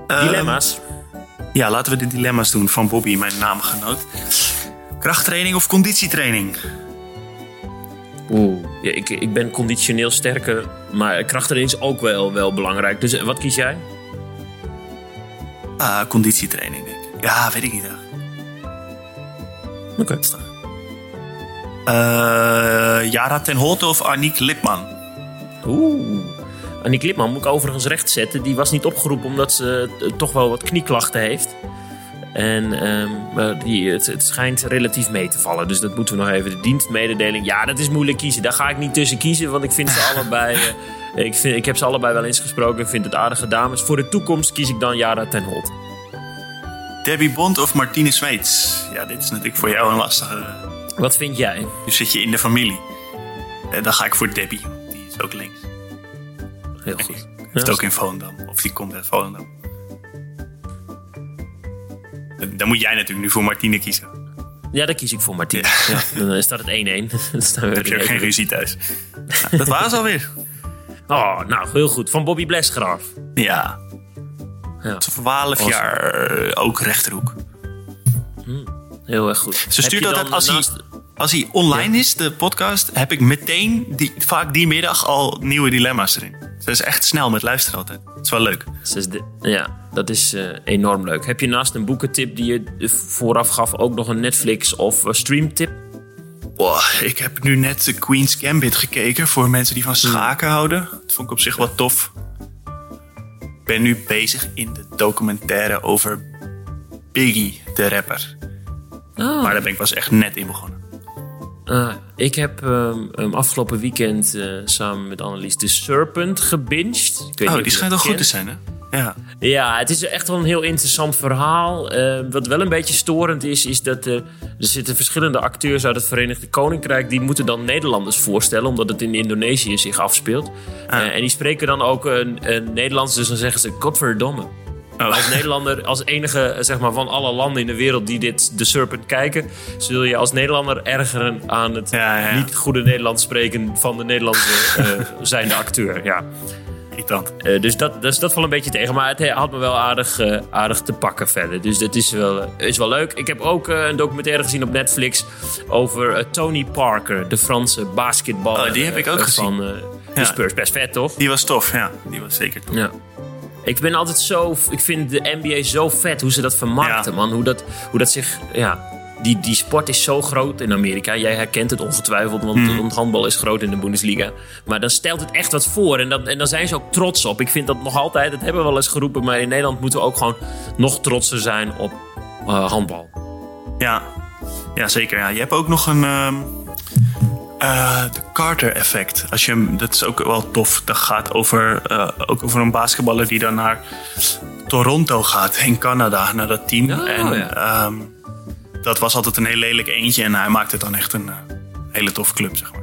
Ehm, Dilemma's. Ja, laten we de dilemma's doen van Bobby, mijn naamgenoot. Krachttraining of conditietraining? Oeh. Ja, ik, ik ben conditioneel sterker, maar kracht erin is ook wel, wel belangrijk. Dus eh, wat kies jij? Ah, conditietraining, denk ik. Ja, weet ik niet. Oké. Eh Jara ten Holte of Aniek Lipman? Oeh. Annie Klipman moet ik overigens recht zetten. Die was niet opgeroepen omdat ze eh, toch wel wat knieklachten heeft. En ehm, maar die, het, het schijnt relatief mee te vallen. Dus dat moeten we nog even. De dienstmededeling. Ja, dat is moeilijk kiezen. Daar ga ik niet tussen kiezen. Want ik vind ze allebei. eh, Ik, vind, ik heb ze allebei wel eens gesproken. Ik vind het aardige dames. Voor de toekomst kies ik dan Jara ten Holt. Debbie Bond of Martine Smeets? Ja, dit is natuurlijk voor jou een lastige. Wat vind jij? Nu zit je in de familie. Eh, dan ga ik voor Debbie. Die is ook links. Heel goed. Die zit ook in Volendam. Of die komt uit Volendam. Dan moet jij natuurlijk nu voor Martine kiezen. Ja, dan kies ik voor Martine. Ja. dan staat het 1-1. dan heb je ook geen ruzie thuis. Nou, dat was alweer. Oh, nou, heel goed. Van Bobby Blesgraaf. Ja. Ja. 12 jaar eh, ook rechterhoek. Heel erg goed. Ze stuurt altijd als hij, als hij online is, de podcast, heb ik meteen die, vaak die middag al nieuwe dilemma's erin. Ze is echt snel met luisteren altijd. Dat is wel leuk. De- Ja, dat is eh, enorm leuk. Heb je naast een boekentip die je vooraf gaf ook nog een Netflix of streamtip? Wow, ik heb nu net de Queen's Gambit gekeken voor mensen die van schaken houden. Dat vond ik op zich wel tof. Ik ben nu bezig in de documentaire over Biggie, de rapper. Oh. Maar daar ben ik pas echt net in begonnen. Ah, ik heb ehm, ehm, afgelopen weekend eh, samen met Annelies The Serpent gebinged. Ik weet niet Oh, die schijnt wel dat goed te zijn, hè? Ja. Ja, het is echt wel een heel interessant verhaal. Eh, wat wel een beetje storend is, is dat eh, er zitten verschillende acteurs uit het Verenigd Koninkrijk. Die moeten dan Nederlanders voorstellen, omdat het in Indonesië zich afspeelt. Ah. Eh, en die spreken dan ook een Nederlands, dus dan zeggen ze godverdomme. Oh. Als Nederlander, als enige eh, zeg maar, van alle landen in de wereld die dit The Serpent kijken, zul je als Nederlander ergeren aan het Ja, ja, ja. niet goede Nederlands spreken van de Nederlandse eh, zijnde acteur. Ja. Eh, dus, dat, dus dat valt een beetje tegen. Maar het had me wel aardig, aardig te pakken verder. Dus dat is wel, is wel leuk. Ik heb ook een documentaire gezien op Netflix over Tony Parker, de Franse basketballer. Oh, die heb ik ook gezien. Van Ja. Spurs. Best vet, toch? Die was tof, ja. Die was zeker tof. Ja. Ik ben altijd zo. Ik vind de NBA zo vet hoe ze dat vermarkten, Ja. man. Hoe dat, hoe dat zich. Ja. Die, die sport is zo groot in Amerika. Jij herkent het ongetwijfeld, want, Mhm. want handbal is groot in de Bundesliga. Maar dan stelt het echt wat voor. En, dan, en dan zijn ze ook trots op. Ik vind dat nog altijd, dat hebben we wel eens geroepen. Maar in Nederland moeten we ook gewoon nog trotser zijn op eh, handbal. Ja, ja zeker. Ja. Je hebt ook nog een. Eh, de Carter-effect. Als je, hem- dat is ook wel tof. Dat gaat over, eh, ook over een basketballer die dan naar Toronto gaat, in Canada, naar dat team. Oh, en ja. ehm, dat was altijd een heel lelijk eentje. En hij maakt het dan echt een eh, hele toffe club, zeg maar.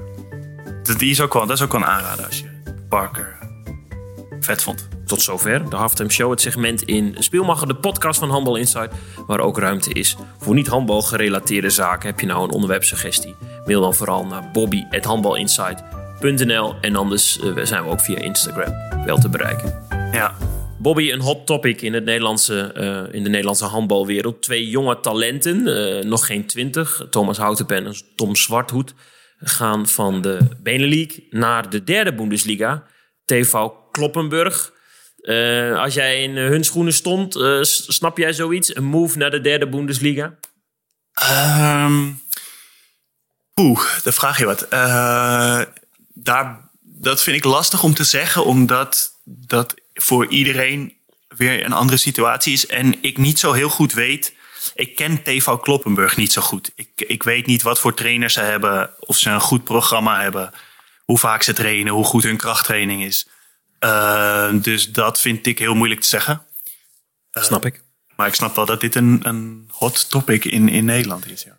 Dat, die is ook wel, dat is ook wel een aanrader als je Parker vet vond. Tot zover de Halftime Show, het segment in Speelmacher, de podcast van Handbal Insight, waar ook ruimte is voor niet handbal gerelateerde zaken. Heb je nou een onderwerpsuggestie? Mail dan vooral naar bobby@handbalinsight.nl en anders eh, zijn we ook via Instagram wel te bereiken. Ja, Bobby, een hot topic in, het Nederlandse, eh, in de Nederlandse handbalwereld. Twee jonge talenten, eh, nog geen twintig, Thomas Houtenpen en Tom Zwarthoed, gaan van de Benelux naar de derde Bundesliga, TV Kloppenburg. Eh, als jij in eh, hun schoenen stond, eh, snap jij zoiets? Een move naar de derde Bundesliga? Ehm Oeh, daar vraag je wat. Daar, dat vind ik lastig om te zeggen, omdat dat voor iedereen weer een andere situatie is. En ik niet zo heel goed weet. Ik ken TV Kloppenburg niet zo goed. Ik, ik weet niet wat voor trainers ze hebben, of ze een goed programma hebben, hoe vaak ze trainen, hoe goed hun krachttraining is. Eh, dus dat vind ik heel moeilijk te zeggen. Snap ik. Maar ik snap wel dat dit een, een hot topic in, in Nederland is. Ja.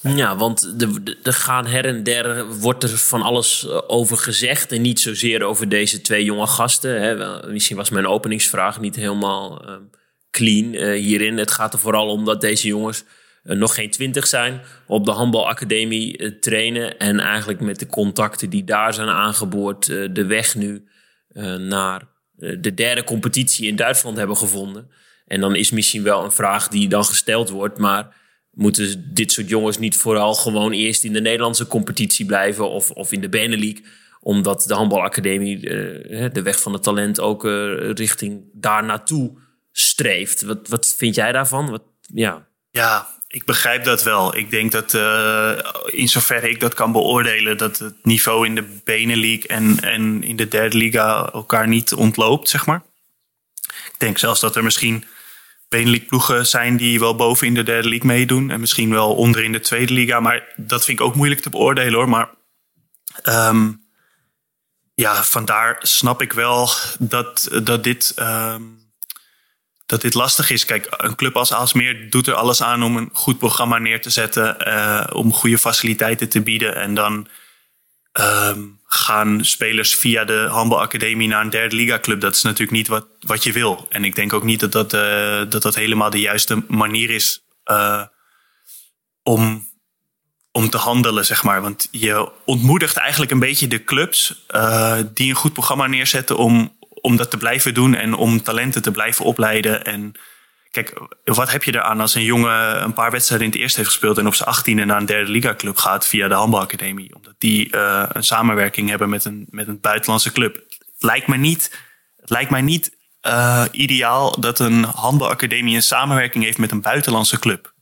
Ja, want de- de- er gaan her en der wordt er van alles eh, over gezegd. En niet zozeer over deze twee jonge gasten. Hè. Misschien was mijn openingsvraag niet helemaal ehm, clean eh, hierin. Het gaat er vooral om dat deze jongens eh, nog geen twintig zijn. Op de handbalacademie trainen. En eigenlijk met de contacten die daar zijn aangeboord. de weg nu naar eh, de derde competitie in Duitsland hebben gevonden. En dan is misschien wel een vraag die dan gesteld wordt. Maar moeten dit soort jongens niet vooral gewoon eerst in de Nederlandse competitie blijven of, of in de Benelux? Omdat de handbalacademie eh, de weg van het talent ook eh, richting daar naartoe streeft. Wat, wat vind jij daarvan? Wat, ja. Ja, ik begrijp dat wel. Ik denk dat eh, in zoverre ik dat kan beoordelen, dat het niveau in de Benelux en, en in de derde liga elkaar niet ontloopt, zeg maar. Ik denk zelfs dat er misschien Benelux ploegen zijn die wel boven in de derde league meedoen en misschien wel onder in de tweede liga. Maar dat vind ik ook moeilijk te beoordelen hoor. Maar ehm, ja, vandaar snap ik wel dat, dat dit. ehm, dat dit lastig is. Kijk, een club als Aalsmeer doet er alles aan om een goed programma neer te zetten. eh, om goede faciliteiten te bieden. En dan ehm, gaan spelers via de handbalacademie naar een derde liga club. Dat is natuurlijk niet wat, wat je wil. En ik denk ook niet dat dat, eh, dat, dat helemaal de juiste manier is eh, om, om te handelen, zeg maar. Want je ontmoedigt eigenlijk een beetje de clubs die een goed programma neerzetten om, om dat te blijven doen en om talenten te blijven opleiden. En kijk, wat heb je eraan als een jongen een paar wedstrijden in het eerste heeft gespeeld en op zijn achttiende naar een derde liga club gaat via de handbalacademie? Omdat die eh, een samenwerking hebben met een, met een buitenlandse club. Het lijkt me niet, het lijkt mij niet eh, ideaal dat een handbalacademie een samenwerking heeft met een buitenlandse club.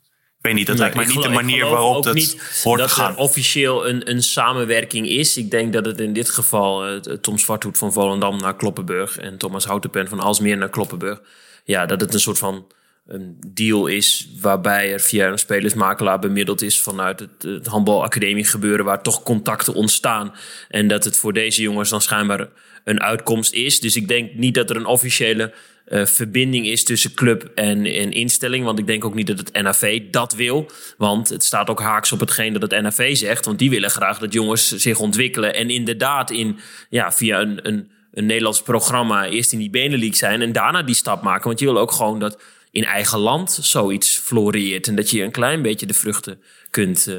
Ik weet niet, dat lijkt mij Ik niet de manier waarop dat niet hoort dat te gaan. er officieel een, een samenwerking is. Ik denk dat het in dit geval eh, Tom Zwarthoed van Volendam naar Kloppenburg en Thomas Houtenpen van Alsmeer naar Kloppenburg. Ja, dat het een soort van een deal is waarbij er via een spelersmakelaar bemiddeld is vanuit het, het handbalacademie gebeuren waar toch contacten ontstaan. En dat het voor deze jongens dan schijnbaar een uitkomst is. Dus ik denk niet dat er een officiële eh, verbinding is tussen club en, instelling. Want ik denk ook niet dat het NAV dat wil. Want het staat ook haaks op hetgeen dat het NAV zegt. Want die willen graag dat jongens zich ontwikkelen. En inderdaad in, ja, via een, een, een Nederlands programma eerst in die Benelux zijn. En daarna die stap maken. Want je wil ook gewoon dat in eigen land zoiets floreert. En dat je een klein beetje de vruchten kunt eh,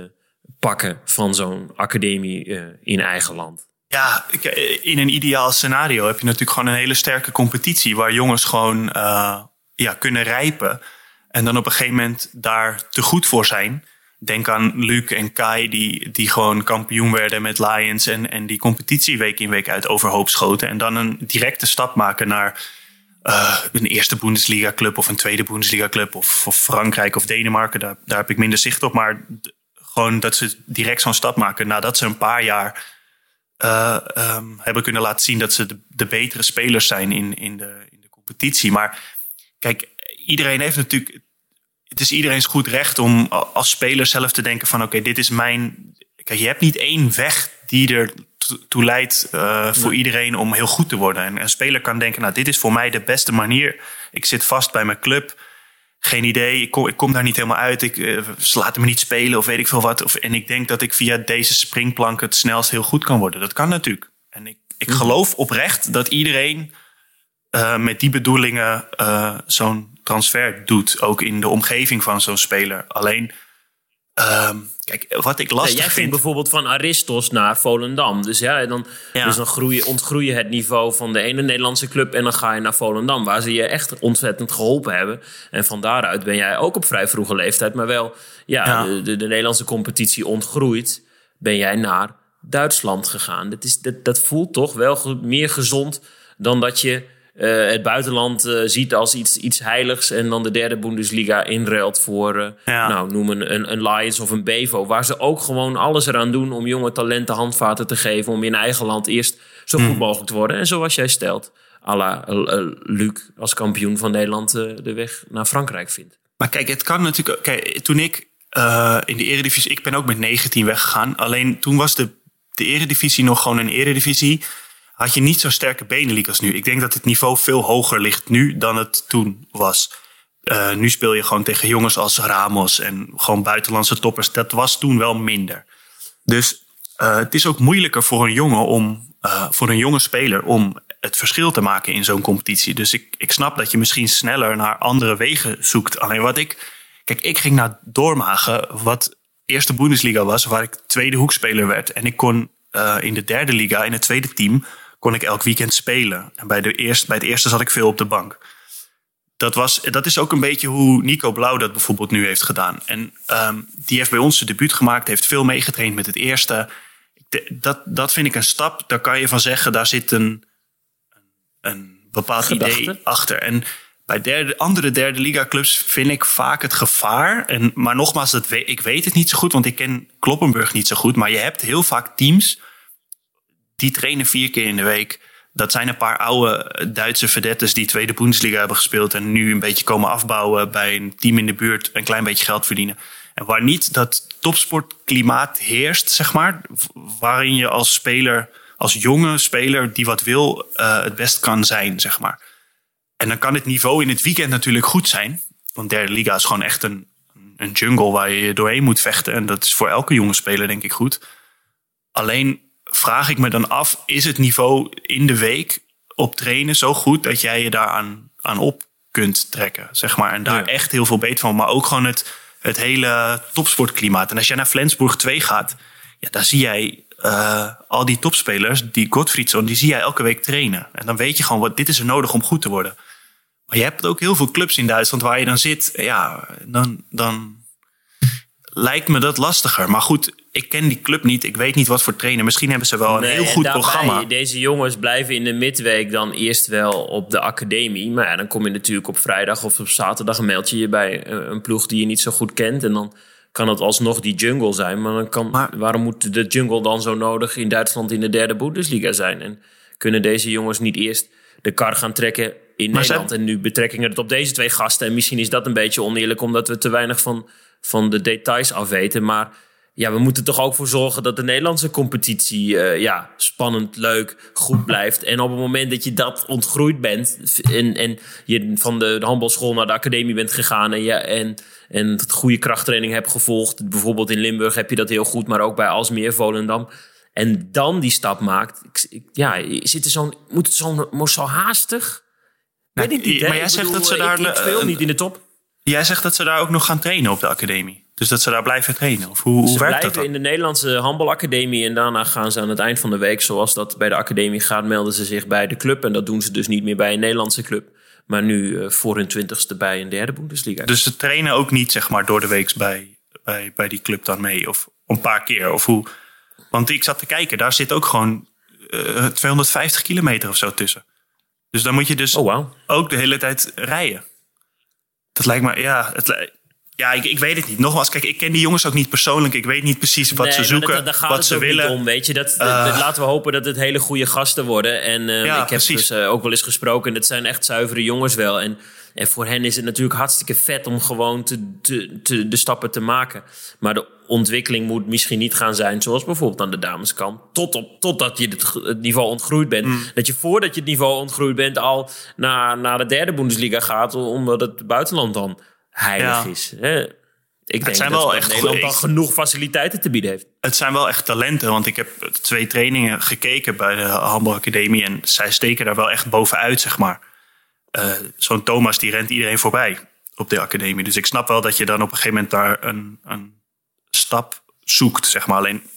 pakken van zo'n academie eh, in eigen land. Ja, ik- in een ideaal scenario heb je natuurlijk gewoon een hele sterke competitie waar jongens gewoon eh, ja, kunnen rijpen. En dan op een gegeven moment daar te goed voor zijn. Denk aan Luc en Kai, die, die gewoon kampioen werden met Lions. En, en die competitie week in week uit overhoop schoten. En dan een directe stap maken naar eh, een eerste Bundesliga club of een tweede Bundesliga club. Of, Frankrijk of Denemarken. Daar, daar heb ik minder zicht op. Maar gewoon dat ze direct zo'n stap maken nadat ze een paar jaar eh, ehm, hebben kunnen laten zien dat ze de, betere spelers zijn in, in, de, in de competitie. Maar kijk, iedereen heeft natuurlijk. Het is iedereen's goed recht om als speler zelf te denken: van oké, dit is mijn. Kijk, je hebt niet één weg die er toe leidt eh, voor iedereen om heel goed te worden. En een speler kan denken: nou, dit is voor mij de beste manier. Ik zit vast bij mijn club. Geen idee, ik kom, ik kom daar niet helemaal uit. Ik, eh, ze laten me niet spelen of weet ik veel wat. Of, en ik denk dat ik via deze springplank het snelst heel goed kan worden. Dat kan natuurlijk. En ik, ik geloof oprecht dat iedereen eh, met die bedoelingen zo'n transfer doet. Ook in de omgeving van zo'n speler. Alleen, ehm, kijk, wat ik Ja, lastig jij ging vind... bijvoorbeeld van Aristos naar Volendam. Dus ja, dan, Ja. dus dan groei, je- ontgroei je het niveau van de ene Nederlandse club... en dan ga je naar Volendam, waar ze je echt ontzettend geholpen hebben. En van daaruit ben jij ook op vrij vroege leeftijd... maar wel ja, Ja. De, de, de Nederlandse competitie ontgroeit... ben jij naar Duitsland gegaan. Dat, is, dat, dat voelt toch wel meer gezond dan dat je... eh, het buitenland eh, ziet als iets, iets heiligs en dan de derde Bundesliga inruilt voor, eh, Ja. nou, noem een, een, een Lions of een Bevo. Waar ze ook gewoon alles eraan doen om jonge talenten handvaten te geven. Om in eigen land eerst zo Hmm. goed mogelijk te worden. En zoals jij stelt, à la Luc als kampioen van Nederland de weg naar Frankrijk vindt. Maar kijk, het kan natuurlijk. Kijk, toen ik in de Eredivisie. Ik ben ook met 19 weggegaan. Alleen toen was de, de Eredivisie nog gewoon een Eredivisie. Had je niet zo'n sterke Benelux als nu. Ik denk dat het niveau veel hoger ligt nu dan het toen was. Eh, nu speel je gewoon tegen jongens als Ramos en gewoon buitenlandse toppers. Dat was toen wel minder. Dus eh, het is ook moeilijker voor een jongen om, eh, voor een jonge speler om het verschil te maken in zo'n competitie. Dus ik, ik snap dat je misschien sneller naar andere wegen zoekt. Alleen wat ik. Kijk, ik ging naar Doormagen, wat eerste Bundesliga was, waar ik tweede hoekspeler werd. En ik kon in de derde liga, in het tweede team, kon ik elk weekend spelen. En bij, de eerste, bij het eerste zat ik veel op de bank dat, was, dat is ook een beetje hoe Nico Blauw dat bijvoorbeeld nu heeft gedaan. En ehm, die heeft bij ons zijn debuut gemaakt, heeft veel meegetraind met het eerste. Dat, dat vind ik een stap, daar kan je van zeggen, daar zit een, een, een bepaald Gedachte. idee achter. En bij derde, andere derde liga clubs vind ik vaak het gevaar. En, maar nogmaals, dat we, ik weet het niet zo goed, want ik ken Kloppenburg niet zo goed. Maar je hebt heel vaak teams die trainen vier keer in de week. Dat zijn een paar oude Duitse vedettes die tweede Bundesliga hebben gespeeld. En nu een beetje komen afbouwen bij een team in de buurt. Een klein beetje geld verdienen. En waar niet dat topsportklimaat heerst, zeg maar. Waarin je als speler als jonge speler die wat wil, uh, het best kan zijn, zeg maar. En dan kan het niveau in het weekend natuurlijk goed zijn. Want derde liga is gewoon echt een, een jungle waar je doorheen moet vechten. En dat is voor elke jonge speler denk ik goed. Alleen vraag ik me dan af, is het niveau in de week op trainen zo goed dat jij je daaraan aan op kunt trekken, zeg maar. En daar echt heel veel beter van. Maar ook gewoon het, het hele topsportklimaat. En als jij naar Flensburg 2 gaat, ja, daar zie jij uh, al die topspelers, die Gottfriedson, die zie jij elke week trainen. En dan weet je gewoon, wat, dit is er nodig om goed te worden. Maar je hebt ook heel veel clubs in Duitsland waar je dan zit. Ja, dan, dan lijkt me dat lastiger. Maar goed, ik ken die club niet. Ik weet niet wat voor trainer. Misschien hebben ze wel een heel goed programma. Deze jongens blijven in de midweek dan eerst wel op de academie. Maar ja, dan kom je natuurlijk op vrijdag of op zaterdag... een meld je je bij een ploeg die je niet zo goed kent. En dan kan het alsnog die jungle zijn. Maar, dan kan, maar waarom moet de jungle dan zo nodig in Duitsland in de derde Bundesliga zijn? En kunnen deze jongens niet eerst de kar gaan trekken in Nederland? En nu betrekkingen het op deze twee gasten. En misschien is dat een beetje oneerlijk, omdat we te weinig van, van de details afweten. Maar ja, we moeten toch ook voor zorgen dat de Nederlandse competitie uh, ja, spannend, leuk, goed blijft. En op het moment dat je dat ontgroeid bent en, en je van de, de handbalschool naar de academie bent gegaan en, je, en, en het goede krachttraining hebt gevolgd. Bijvoorbeeld in Limburg heb je dat heel goed, maar ook bij Alsmeer, Volendam. En dan die stap maakt. Ik, ja, zit er zo'n, moet het zo, zo haastig? Nou, Weet ik niet, maar jij zegt dat ze daar. Ik, ik niet in de top. Jij zegt dat ze daar ook nog gaan trainen op de academie. Dus dat ze daar blijven trainen? Of hoe, hoe ze werkt blijven dat in de Nederlandse handbalacademie. En daarna gaan ze aan het eind van de week, zoals dat bij de academie gaat, melden ze zich bij de club. En dat doen ze dus niet meer bij een Nederlandse club. Maar nu uh, voor hun twintigste bij een derde Bundesliga. Dus ze trainen ook niet zeg maar door de week bij, bij, bij die club dan mee? Of een paar keer? Of hoe? Want ik zat te kijken, daar zit ook gewoon uh, eh, 250 kilometer of zo tussen. Dus dan moet je dus oh, wow. ook de hele tijd rijden. Dat lijkt me, ja, het, ja, ik, ik weet het niet. Nogmaals, kijk, ik ken die jongens ook niet persoonlijk. Ik weet niet precies wat ze zoeken, dat, wat ze willen. Om, weet je. Dat, uh, laten we hopen dat het hele goede gasten worden. En uh, ja, ik heb dus uh, ook wel eens gesproken. Dat zijn echt zuivere jongens wel. En, en voor hen is het natuurlijk hartstikke vet om gewoon te, te, te, de stappen te maken. Maar de ontwikkeling moet misschien niet gaan zijn zoals bijvoorbeeld aan de dameskant. Tot op, totdat je het, het niveau ontgroeid bent. Mm. Dat je voordat je het niveau ontgroeid bent al naar, naar de derde Bundesliga gaat. Omdat het buitenland dan heilig is. Hè? Ik denk zijn dat wel echt Nederland dan genoeg faciliteiten te bieden heeft. Het zijn wel echt talenten, want ik heb twee trainingen gekeken bij de handbalacademie en zij steken daar wel echt bovenuit, zeg maar. Uh, Zo'n Thomas die rent iedereen voorbij op de academie. Dus ik snap wel dat je dan op een gegeven moment daar een, een stap zoekt, zeg maar. Alleen,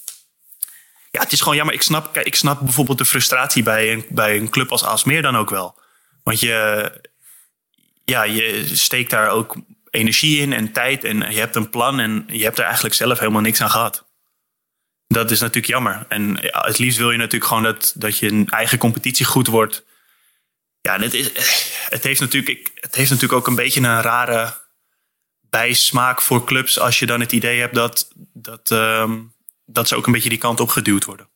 ja, het is gewoon jammer. Ik snap, ik snap bijvoorbeeld de frustratie bij een, bij een club als Aalsmeer dan ook wel. Want je, ja, je steekt daar ook energie in en tijd en je hebt een plan en je hebt er eigenlijk zelf helemaal niks aan gehad. Dat is natuurlijk jammer. En het liefst wil je natuurlijk gewoon dat, dat je een eigen competitie goed wordt. Ja, het, is, het, heeft natuurlijk, het heeft natuurlijk ook een beetje een rare bijsmaak voor clubs als je dan het idee hebt dat, dat, ehm, dat ze ook een beetje die kant op geduwd worden.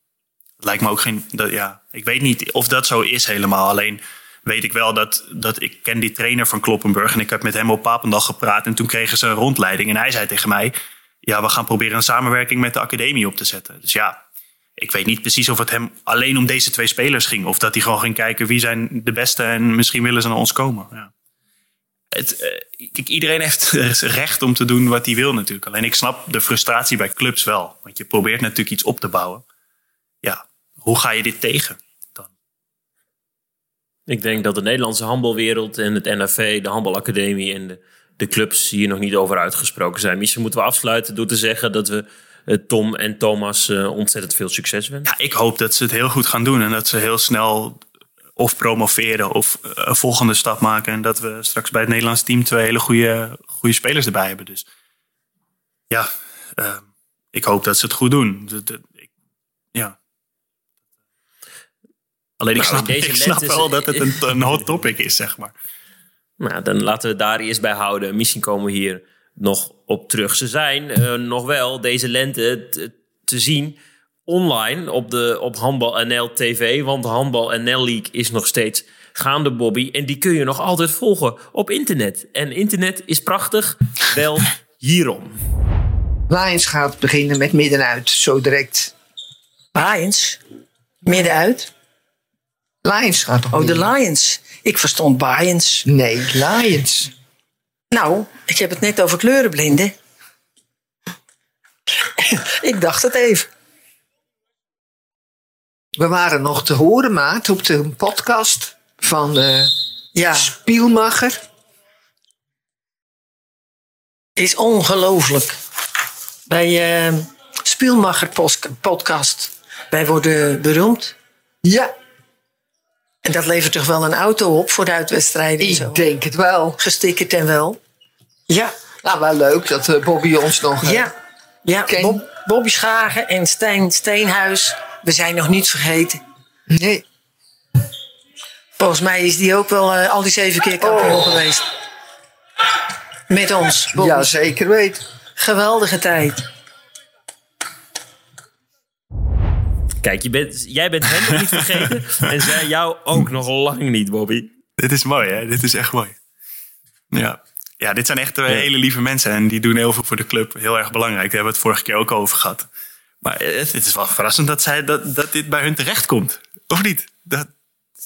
Lijkt me ook geen. Dat, ja, ik weet niet of dat zo is helemaal. Alleen weet ik wel dat, dat ik ken die trainer van Kloppenburg. En ik heb met hem op Papendal gepraat. En toen kregen ze een rondleiding. En hij zei tegen mij: Ja, we gaan proberen een samenwerking met de academie op te zetten. Dus ja, ik weet niet precies of het hem alleen om deze twee spelers ging. Of dat hij gewoon ging kijken wie zijn de beste. En misschien willen ze naar ons komen. Ja. Het, kijk, iedereen heeft recht om te doen wat hij wil natuurlijk. Alleen ik snap de frustratie bij clubs wel. Want je probeert natuurlijk iets op te bouwen. Ja, hoe ga je dit tegen? Ik denk dat de Nederlandse handbalwereld en het NAV, de handbalacademie en de, de clubs hier nog niet over uitgesproken zijn. Misschien moeten we afsluiten door te zeggen dat we uh, Tom en Thomas uh, ontzettend veel succes wensen. Ja, ik hoop dat ze het heel goed gaan doen en dat ze heel snel of promoveren of uh, een volgende stap maken. En dat we straks bij het Nederlands team twee hele goede, goede spelers erbij hebben. Dus ja, ik hoop dat ze het goed doen. De, de, ik, ja. Alleen ik, nou, snap, ik snap wel dat het een, een hot topic is, zeg maar. Nou, dan laten we daar eerst bij houden. Misschien komen we hier nog op terug. Ze zijn uh, nog wel deze lente te zien online op, de, op Handbal NL TV. Want de Handbal NL League is nog steeds gaande, Bobby. En die kun je nog altijd volgen op internet. En internet is prachtig, wel hierom. Lions gaat beginnen met middenuit, zo direct. Lions? Middenuit. Lions gaat toch Oh, de? Lions. Ik verstond Lions. Nee, Lions. Nou, ik heb het net over kleurenblinden. ik dacht het even. We waren nog te horen, maat, op de podcast van de Ja, Spielmacher. is ongelooflijk. Bij eh Spielmacher podcast. Wij worden beroemd. Ja, En dat levert toch wel een auto op voor de uitwedstrijden en zo. ik denk het wel. Gestickerd en wel. Ja, Nou, wel leuk dat eh, Bobby ons nog... ja. ja. Bob, Bobby Schagen en Stijn Steenhuis. We zijn nog niet vergeten. Nee. Volgens mij is die ook wel eh, al die zeven keer kampioen geweest. Met ons. Bobby. Ja, zeker weten. Geweldige tijd. Kijk, je bent, jij bent hem nog niet vergeten. en zij jou ook nog lang niet, Bobby. Dit is mooi, hè? Dit is echt mooi. Ja. Ja, dit zijn echt hele lieve mensen. En die doen heel veel voor de club. Heel erg belangrijk. Daar hebben we het vorige keer ook over gehad. Maar eh, het, het is wel verrassend dat, zij, dat, dat dit bij hun terecht komt. Of niet? Dat,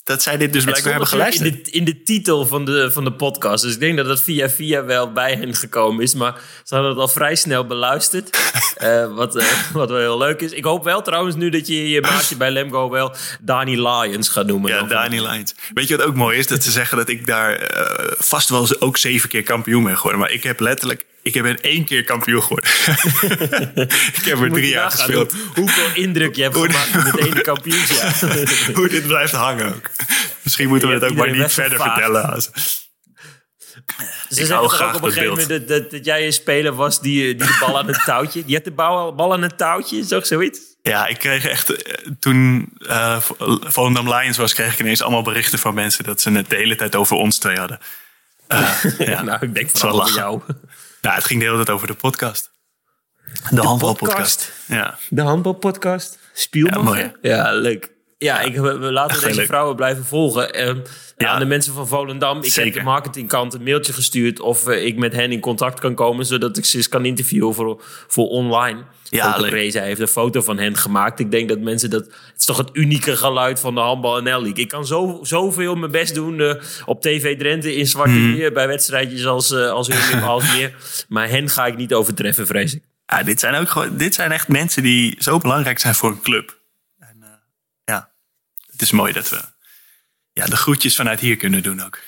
dat zij dit dus blijkbaar hebben geluisterd. In de, in de titel van de, van de podcast. Dus ik denk dat het via via wel bij hen gekomen is. Maar ze hadden het al vrij snel beluisterd. Eh, wat, eh, wat wel heel leuk is. Ik hoop wel trouwens nu dat je je maatje bij Lemgo wel Dani Lions gaat noemen. Ja, dan. Dani Lions. Weet je wat ook mooi is? Dat ze zeggen dat ik daar vast wel ook zeven keer kampioen ben geworden. Maar ik heb letterlijk... Ik heb in één keer kampioen geworden. ik heb er drie jaar gespeeld. hoe- hoeveel indruk je hebt gemaakt in het ene kampioensjaar. Hoe dit blijft hangen ook. Misschien moeten we het ook maar niet verder vertellen. Ze Ik zeggen toch ook op een gegeven moment dat, dat, dat jij een speler was die, die de bal aan het touwtje... Die had de bal, bal aan het touwtje, toch zoiets? Ja, ik kreeg echt. eh, Toen eh Volendam Lions was, kreeg ik ineens allemaal berichten van mensen dat ze het de hele tijd over ons twee hadden. Eh, ja, nou, ik denk vooral wel over jou. Nou, het ging de hele tijd over de podcast. De handbalpodcast. Ja. De handbalpodcast. Spielman. Ja, mooi, Ja, leuk. Ja, ik, we, we laten deze leuk. vrouwen blijven volgen. Ehm, Ja. Aan de mensen van Volendam. Ik heb de marketingkant een mailtje gestuurd... of eh, ik met hen in contact kan komen... zodat ik ze eens kan interviewen voor, voor online. Ja. Reza heeft een foto van hen gemaakt. Ik denk dat mensen dat... Het is toch het unieke geluid van de handbal en League. Ik kan zo, zoveel mijn best doen eh, op TV Drenthe in Zwarte. Meer... bij wedstrijdjes als, eh als meer. Maar hen ga ik niet overtreffen, vrees ik. Ja, dit zijn ook gewoon. Dit zijn echt mensen die zo belangrijk zijn voor een club. Het is mooi dat we ja, de groetjes vanuit hier kunnen doen ook.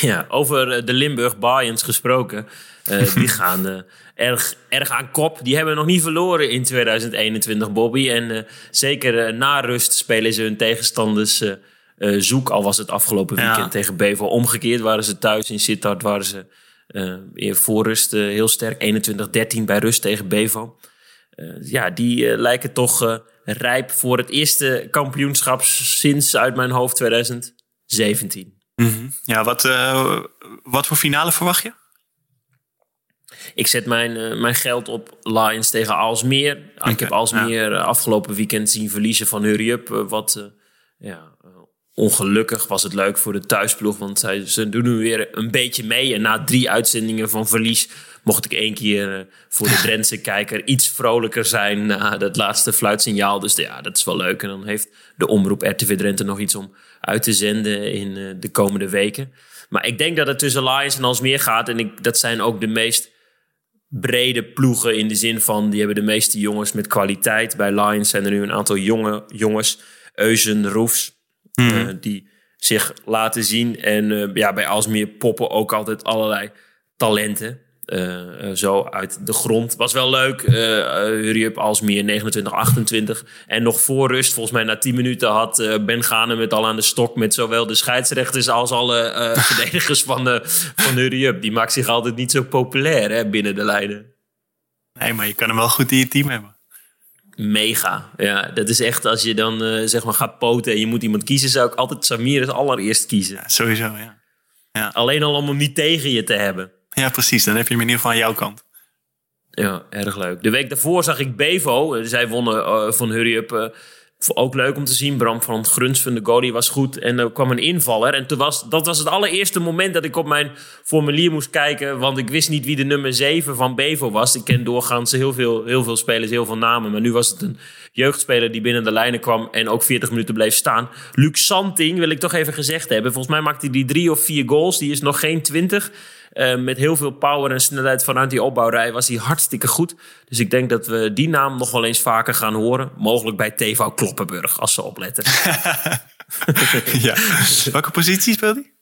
Ja, over eh, de Limburg Lions gesproken. Eh, die gaan eh, erg, erg aan kop. Die hebben nog niet verloren in 2021, Bobby. En zeker na rust spelen ze hun tegenstanders zoek. Al was het afgelopen Ja. weekend tegen Bevo. Omgekeerd waren ze thuis in Sittard. Waren ze in voor rust heel sterk. 21-13 bij rust tegen Bevo. Eh, ja, die lijken toch rijp voor het eerste kampioenschap sinds uit mijn hoofd 2017. Ja, wat, eh, wat voor finale verwacht je? Ik zet mijn, eh, mijn geld op Lions tegen Alsmeer. ik heb Alsmeer eh, afgelopen weekend zien verliezen van Hurry Up. wat ja, ongelukkig was het leuk voor de thuisploeg. Want zij, ze doen nu weer een beetje mee. En na drie uitzendingen van verlies... mocht ik één keer eh, voor de Drentse kijker iets vrolijker zijn... na dat laatste fluitsignaal. Dus ja, dat is wel leuk. En dan heeft de omroep RTV Drenthe nog iets om uit te zenden... in eh, de komende weken. Maar ik denk dat het tussen Lions en Alsmeer gaat. En ik, dat zijn ook de meest brede ploegen in de zin van die hebben de meeste jongens met kwaliteit. Bij Lions zijn er nu een aantal jonge jongens, Eusen, Roefs, eh, die zich laten zien. En ja, bij Alsmeer poppen ook altijd allerlei talenten. Eh, eh, zo uit de grond. Was wel leuk. eh, Hurry Up Alsmeer 29-28. En nog voor rust, volgens mij na 10 minuten, had Ben Gane met al aan de stok met zowel de scheidsrechters als alle verdedigers van, de, van Hurry Up. Die maakt zich altijd niet zo populair hè, binnen de lijnen. Nee, maar je kan hem wel goed in je team hebben. Mega. Ja, dat is echt als je dan zeg maar gaat poten en je moet iemand kiezen, zou ik altijd Samir als allereerst kiezen. Sowieso, ja. Alleen al om hem niet tegen je te hebben. Ja, precies. Dan heb je hem in ieder geval aan jouw kant. Ja, erg leuk. De week daarvoor zag ik Bevo. eh, Zij wonnen eh, van Hurry Up. eh, Ook leuk om te zien. Bram van Gruns van de goalie was goed. En er kwam een invaller. En toen was, dat was het allereerste moment dat ik op mijn formulier moest kijken. Want ik wist niet wie de nummer 7 van Bevo was. Ik ken doorgaans heel veel, heel veel spelers, heel veel namen. Maar nu was het een jeugdspeler die binnen de lijnen kwam. En ook 40 minuten bleef staan. Luc Santing wil ik toch even gezegd hebben. Volgens mij maakte hij die drie of vier goals. Die is nog geen 20. Uh, met heel veel power en snelheid vanuit die opbouwrij was hij hartstikke goed. Dus ik denk dat we die naam nog wel eens vaker gaan horen. Mogelijk bij TV Kloppenburg, als ze opletten. ja. Welke positie speelde hij?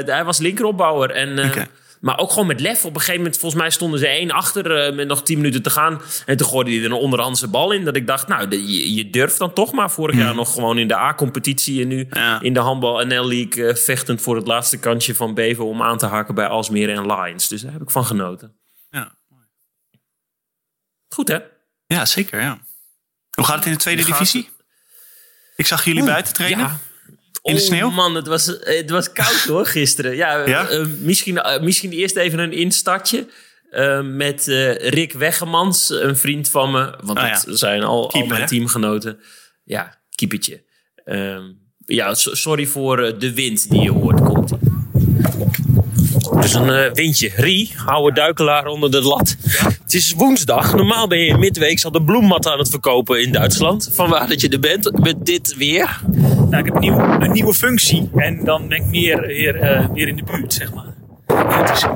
Uh, hij was linkeropbouwer. En, okay. Maar ook gewoon met lef. Op een gegeven moment, volgens mij stonden ze één achter uh, met nog tien minuten te gaan. En toen gooide hij er een onderhandse bal in. Dat ik dacht, nou, je, je, durft dan toch maar. Vorig jaar nog gewoon in de A-competitie en nu Ja. in de handbal NL League uh, vechtend voor het laatste kantje van Beven om aan te haken bij Alsmere en Lions. Dus daar heb ik van genoten. Ja. Goed hè? Ja, zeker. Ja. Hoe gaat het in de tweede divisie? Ik zag jullie buiten trainen. Ja. In de Oh, sneeuw? man, het was, het was koud hoor gisteren. Ja, Ja? eh, misschien, eh, misschien eerst even een instartje. eh, met eh, Rick Weggemans, een vriend van me. Want Ah, dat ja. zijn al, al mijn hè? teamgenoten. Ja, keepertje. Ehm, ja, so- sorry voor eh, de wind die je hoort. Komt dus een eh, windje. Rie, oude duikelaar onder de lat. Het is woensdag. Normaal ben je in midweek al de bloemmat aan het verkopen in Duitsland. Vanwaar dat je er bent met dit weer. Nou, ik heb een, nieuw, een nieuwe functie en dan ben ik meer, weer, eh, weer in de buurt, zeg maar. En het is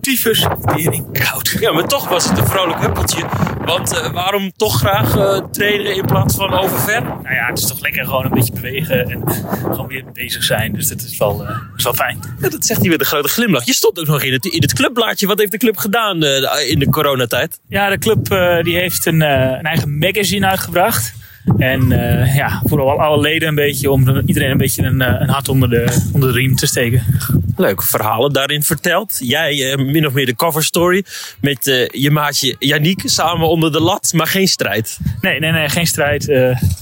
tyfus tering koud. Ja, maar toch was het een vrolijk huppeltje. Want eh, waarom toch graag eh, trainen in plaats van overver? Nou ja, het is toch lekker gewoon een beetje bewegen en gewoon weer bezig zijn. Dus dat is wel, is wel fijn. Ja, dat zegt hij met een grote glimlach. Je stond ook nog in het, in het clubblaadje. Wat heeft de club gedaan in de coronatijd? Ja, de club die heeft een, een eigen magazine uitgebracht. En eh, ja, voor alle, leden een beetje, om iedereen een beetje een, eh, een hart onder de, onder de riem te steken. Leuke verhalen daarin verteld. Jij eh, min of meer de cover story. Met je maatje Yannick samen onder de lat, maar geen strijd. Nee, nee, nee, geen strijd.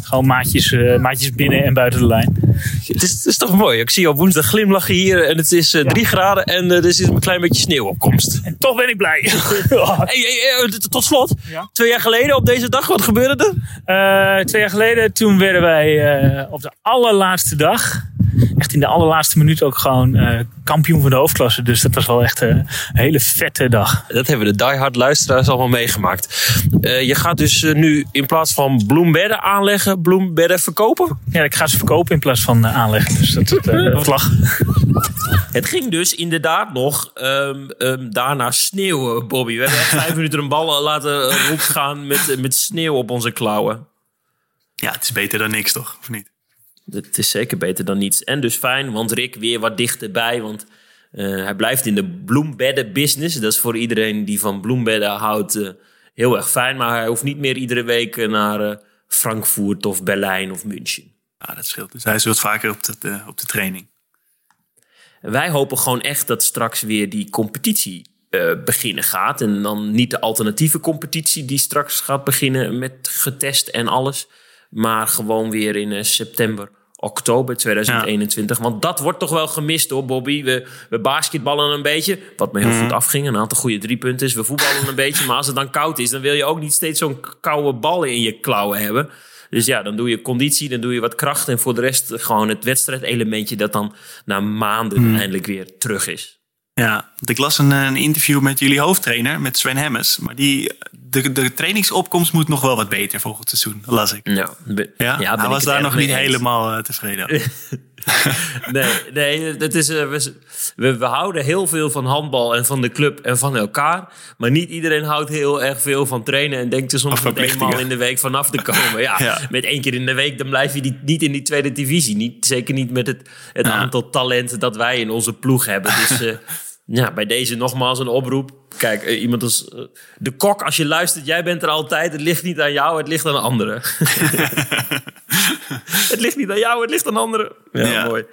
gewoon maatjes, maatjes binnen en buiten de lijn. Het is, het is toch mooi. Ik zie je op woensdag glimlachen hier. En het is eh, drie graden en er is een klein beetje sneeuw op komst. En toch ben ik blij. Hey, hey, hey, tot slot. Ja? Twee jaar geleden op deze dag, wat gebeurde er? Twee jaar geleden, toen werden wij eh, op de allerlaatste dag, echt in de allerlaatste minuut ook gewoon eh, kampioen van de hoofdklasse. Dus dat was wel echt eh, een hele vette dag. Dat hebben de diehard luisteraars allemaal meegemaakt. Eh, je gaat dus nu in plaats van bloembedden aanleggen, bloembedden verkopen? Ja, ik ga ze verkopen in plaats van aanleggen. Dus dat, dat, eh. Het ging dus inderdaad nog ehm, ehm, daarna sneeuwen, Bobby. We hebben echt vijf minuten een bal laten rondgaan met, met sneeuw op onze klauwen. Ja, het is beter dan niks, toch? Of niet? Het is zeker beter dan niets. En dus fijn, want Rick weer wat dichterbij. Want eh, hij blijft in de bloembedden business. Dat is voor iedereen die van bloembedden houdt eh, heel erg fijn. Maar hij hoeft niet meer iedere week naar eh, Frankfurt of Berlijn of München. Ja, dat scheelt. Dus hij zult vaker op de, op de training. Wij hopen gewoon echt dat straks weer die competitie beginnen gaat. En dan niet de alternatieve competitie die straks gaat beginnen met getest en alles. Maar gewoon weer in eh, september, oktober 2021. Want dat wordt toch wel gemist hoor, Bobby. We, we basketballen een beetje. Wat me heel goed afging. Een aantal goede driepunten is. We voetballen een beetje. Maar als het dan koud is, dan wil je ook niet steeds zo'n koude bal in je klauwen hebben. Dus ja, dan doe je conditie, dan doe je wat kracht. En voor de rest gewoon het wedstrijdelementje dat dan na maanden eindelijk weer terug is. Ja, want ik las een, een interview met jullie hoofdtrainer, met Sven Hemmers. Maar die, de, de trainingsopkomst moet nog wel wat beter volgend seizoen, las ik. Ja, be- Ja, hij was daar nog niet eens. helemaal eh, tevreden. Nee, nee het is, eh, we, we, houden heel veel van handbal en van de club en van elkaar. Maar niet iedereen houdt heel erg veel van trainen. En denkt er soms met eenmaal in de week vanaf te komen. Ja, Ja. Met één keer in de week, dan blijf je die, niet in die tweede divisie. Niet, zeker niet met het, het Ja. aantal talenten dat wij in onze ploeg hebben. Dus eh, ja, bij deze nogmaals een oproep. Kijk, eh, iemand als eh, de kok, als je luistert, jij bent er altijd. Het ligt niet aan jou, het ligt aan anderen. het ligt niet aan jou, het ligt aan anderen. Ja, Ja. mooi.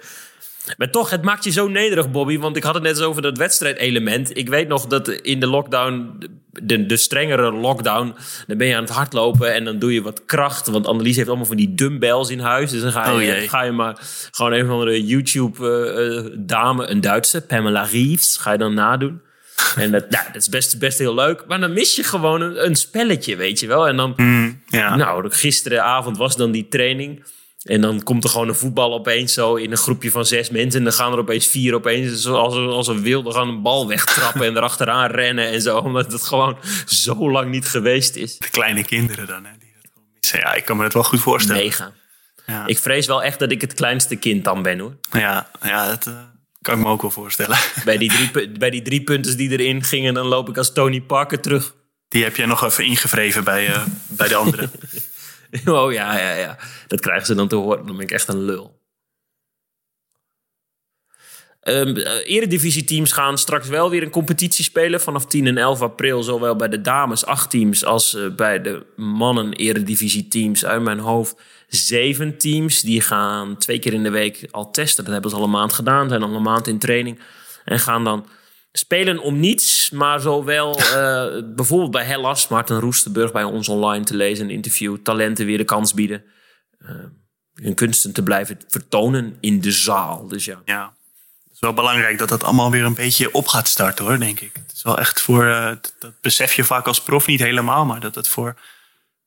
Maar toch, het maakt je zo nederig, Bobby. Want ik had het net eens over dat wedstrijdelement. Ik weet nog dat in de lockdown, de, de strengere lockdown... dan ben je aan het hardlopen en dan doe je wat kracht. Want Annelies heeft allemaal van die dumbbells in huis. Dus dan ga Oh je, jee. ga je maar gewoon een of andere YouTube-dame, een Duitse, Pamela Reeves... ga je dan nadoen. En dat, nou, dat is best, best heel leuk. Maar dan mis je gewoon een, een spelletje, weet je wel. En dan, Ja. Nou, gisteravond was dan die training. En dan komt er gewoon een voetbal opeens zo in een groepje van zes mensen. En dan gaan er opeens vier opeens als, als een wilde gaan een bal wegtrappen en erachteraan rennen en zo. Omdat het gewoon zo lang niet geweest is. De kleine kinderen dan, hè, die dat gewoon missen. Ja, ik kan me het wel goed voorstellen. Mega. Ja. Ik vrees wel echt dat ik het kleinste kind dan ben hoor. Ja, ja dat eh, kan ik me ook wel voorstellen. Bij die, drie, bij die drie punten die erin gingen, dan loop ik als Tony Parker terug. Die heb jij nog even ingevreven bij, eh, bij de anderen. Oh ja, ja, ja. Dat krijgen ze dan te horen. Dan ben ik echt een lul. Eh, Eredivisie-teams gaan straks wel weer een competitie spelen. Vanaf 10 en 11 april. Zowel bij de dames acht teams als eh, bij de mannen Eredivisie-teams. Uit mijn hoofd zeven teams. Die gaan twee keer in de week al testen. Dat hebben ze al een maand gedaan. Zijn al een maand in training. En gaan dan spelen om niets. Maar zowel eh, bijvoorbeeld bij Hellas. Maarten Roestenburg bij ons online te lezen. Een interview. Talenten weer de kans bieden. eh, hun kunsten te blijven vertonen in de zaal. Dus ja. ja. Het is wel belangrijk dat dat allemaal weer een beetje op gaat starten hoor, denk ik. Het is wel echt voor, eh, dat- besef je vaak als prof niet helemaal, maar dat het voor,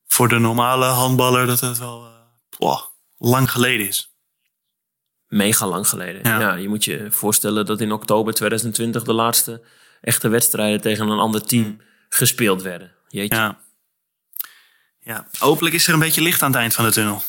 voor de normale handballer dat het wel lang geleden is. Mega lang geleden. Ja. Ja. je moet je voorstellen dat in oktober 2020 de laatste echte wedstrijden tegen een ander team gespeeld werden. Jeetje. Ja. ja. Hopelijk is er een beetje licht aan het eind van de tunnel.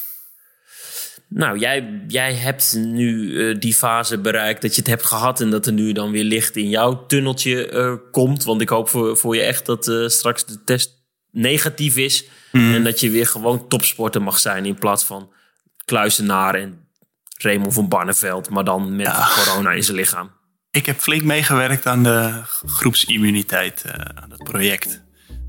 Nou, jij, jij hebt nu eh, die fase bereikt dat je het hebt gehad en dat er nu dan weer licht in jouw tunneltje eh, komt. Want ik hoop voor, voor je echt dat eh, straks de test negatief is en dat je weer gewoon topsporter mag zijn in plaats van kluizenaar en Raymond van Barneveld, maar dan met corona in zijn lichaam. Ik heb flink meegewerkt aan de groepsimmuniteit, eh, aan dat project.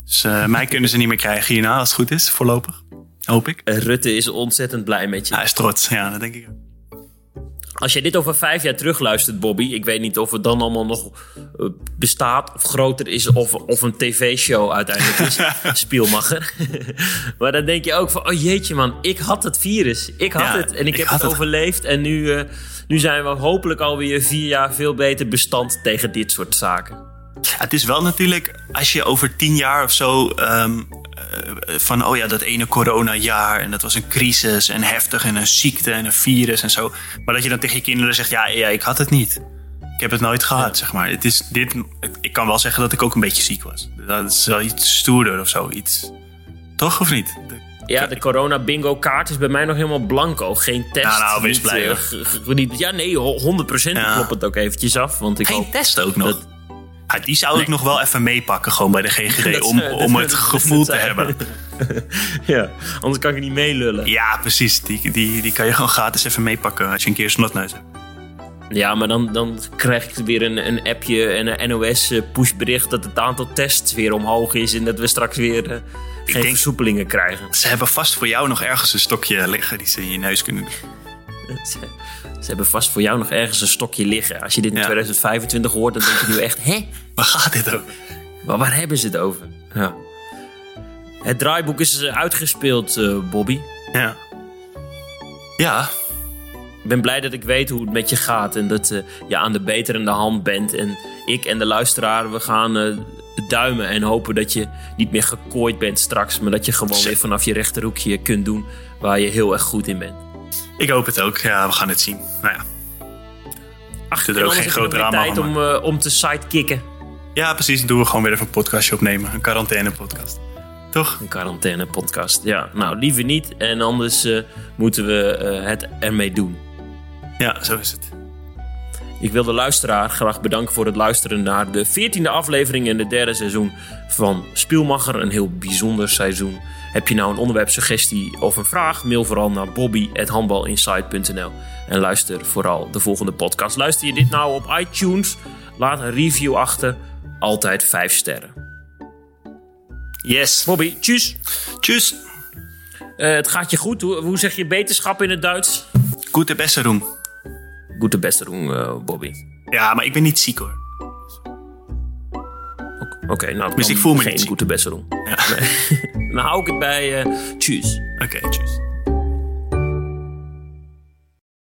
Dus eh, mij kunnen ze niet meer krijgen hierna, als het goed is, voorlopig. Hoop ik. Eh, Rutte is ontzettend blij met je. Hij is trots, ja, dat denk ik ook. Als jij dit over vijf jaar terugluistert, Bobby, ik weet niet of het dan allemaal nog eh, bestaat of groter is of, of een tv-show uiteindelijk is, Spielmacher. maar dan denk je ook van, oh jeetje man, ik had het virus. Ik had Ja, het en ik, ik heb het overleefd. En nu, eh, nu zijn we hopelijk alweer vier jaar veel beter bestand tegen dit soort zaken. Ja, het is wel natuurlijk, als je over tien jaar of zo ehm, eh, van, oh ja, dat ene coronajaar en dat was een crisis en heftig en een ziekte en een virus en zo. Maar dat je dan tegen je kinderen zegt, ja, ja ik had het niet. Ik heb het nooit gehad, zeg maar. Het is dit, ik kan wel zeggen dat ik ook een beetje ziek was. Dat is wel iets stoerder of zo, iets. Toch of niet? De- Ja, de corona bingo kaart is bij mij nog helemaal blanco. Geen test. Ja, nou, wees blij, eh, niet- ja, nee, ho- 100% Ja. klopt het ook eventjes af. Want ik Geen test ook nog. dat- Die zou ik nog wel even meepakken, gewoon bij de GGD, om, zou- om het gevoel te zou- hebben. Ja, anders kan ik niet meelullen. Ja, precies. Die, die, die kan je gewoon gratis even meepakken als je een keer snotneus hebt. Ja, maar dan, dan krijg ik weer een, een appje en een NOS-pushbericht dat het aantal tests weer omhoog is en dat we straks weer eh, geen denk- versoepelingen krijgen. Ze hebben vast voor jou nog ergens een stokje liggen die ze in je neus kunnen doen. Ze, ze hebben vast voor jou nog ergens een stokje liggen. Als je dit in Ja. 2025 hoort, dan denk je nu echt, hè? Waar gaat dit over? Maar waar hebben ze het over? Ja. Het draaiboek is eh, uitgespeeld, eh, Bobby. Ja. Ja, Ik ben blij dat ik weet hoe het met je gaat en dat eh, je aan de beterende hand bent. En ik en de luisteraar, we gaan duimen en hopen dat je niet meer gekooid bent straks. Maar dat je gewoon weer vanaf je rechterhoekje kunt doen waar je heel erg goed in bent. Ik hoop het ook. Ja, we gaan het zien. Nou ja. Ach, er ook geen groot drama tijd om, eh, om te sidekicken. ja, precies. Dan doen we gewoon weer even een podcastje opnemen. Een quarantaine podcast. Toch? Een quarantaine podcast. Ja, nou liever niet. En anders eh, moeten we eh, het ermee doen. Ja, zo is het. Ik wil de luisteraar graag bedanken voor het luisteren naar de 14e aflevering in het derde seizoen van Spielmacher. Een heel bijzonder seizoen. Heb je nou een onderwerpsuggestie of een vraag? Mail vooral naar bobby.handbalinsight.nl En luister vooral de volgende podcast. Luister je dit nou op iTunes? Laat een review achter. Altijd 5 sterren. Yes. Bobby, tjus. Tjus. Eh, het gaat je goed. Hoe, hoe zeg je beterschap in het Duits? Gute Besserung. Goede beste doen, eh, Bobby. Ja, maar ik ben niet ziek hoor. Oké, nou, Dus ik voel me geen niet goede beste doen. Ja. Dan hou ik het bij eh tjus. Oké, tjus.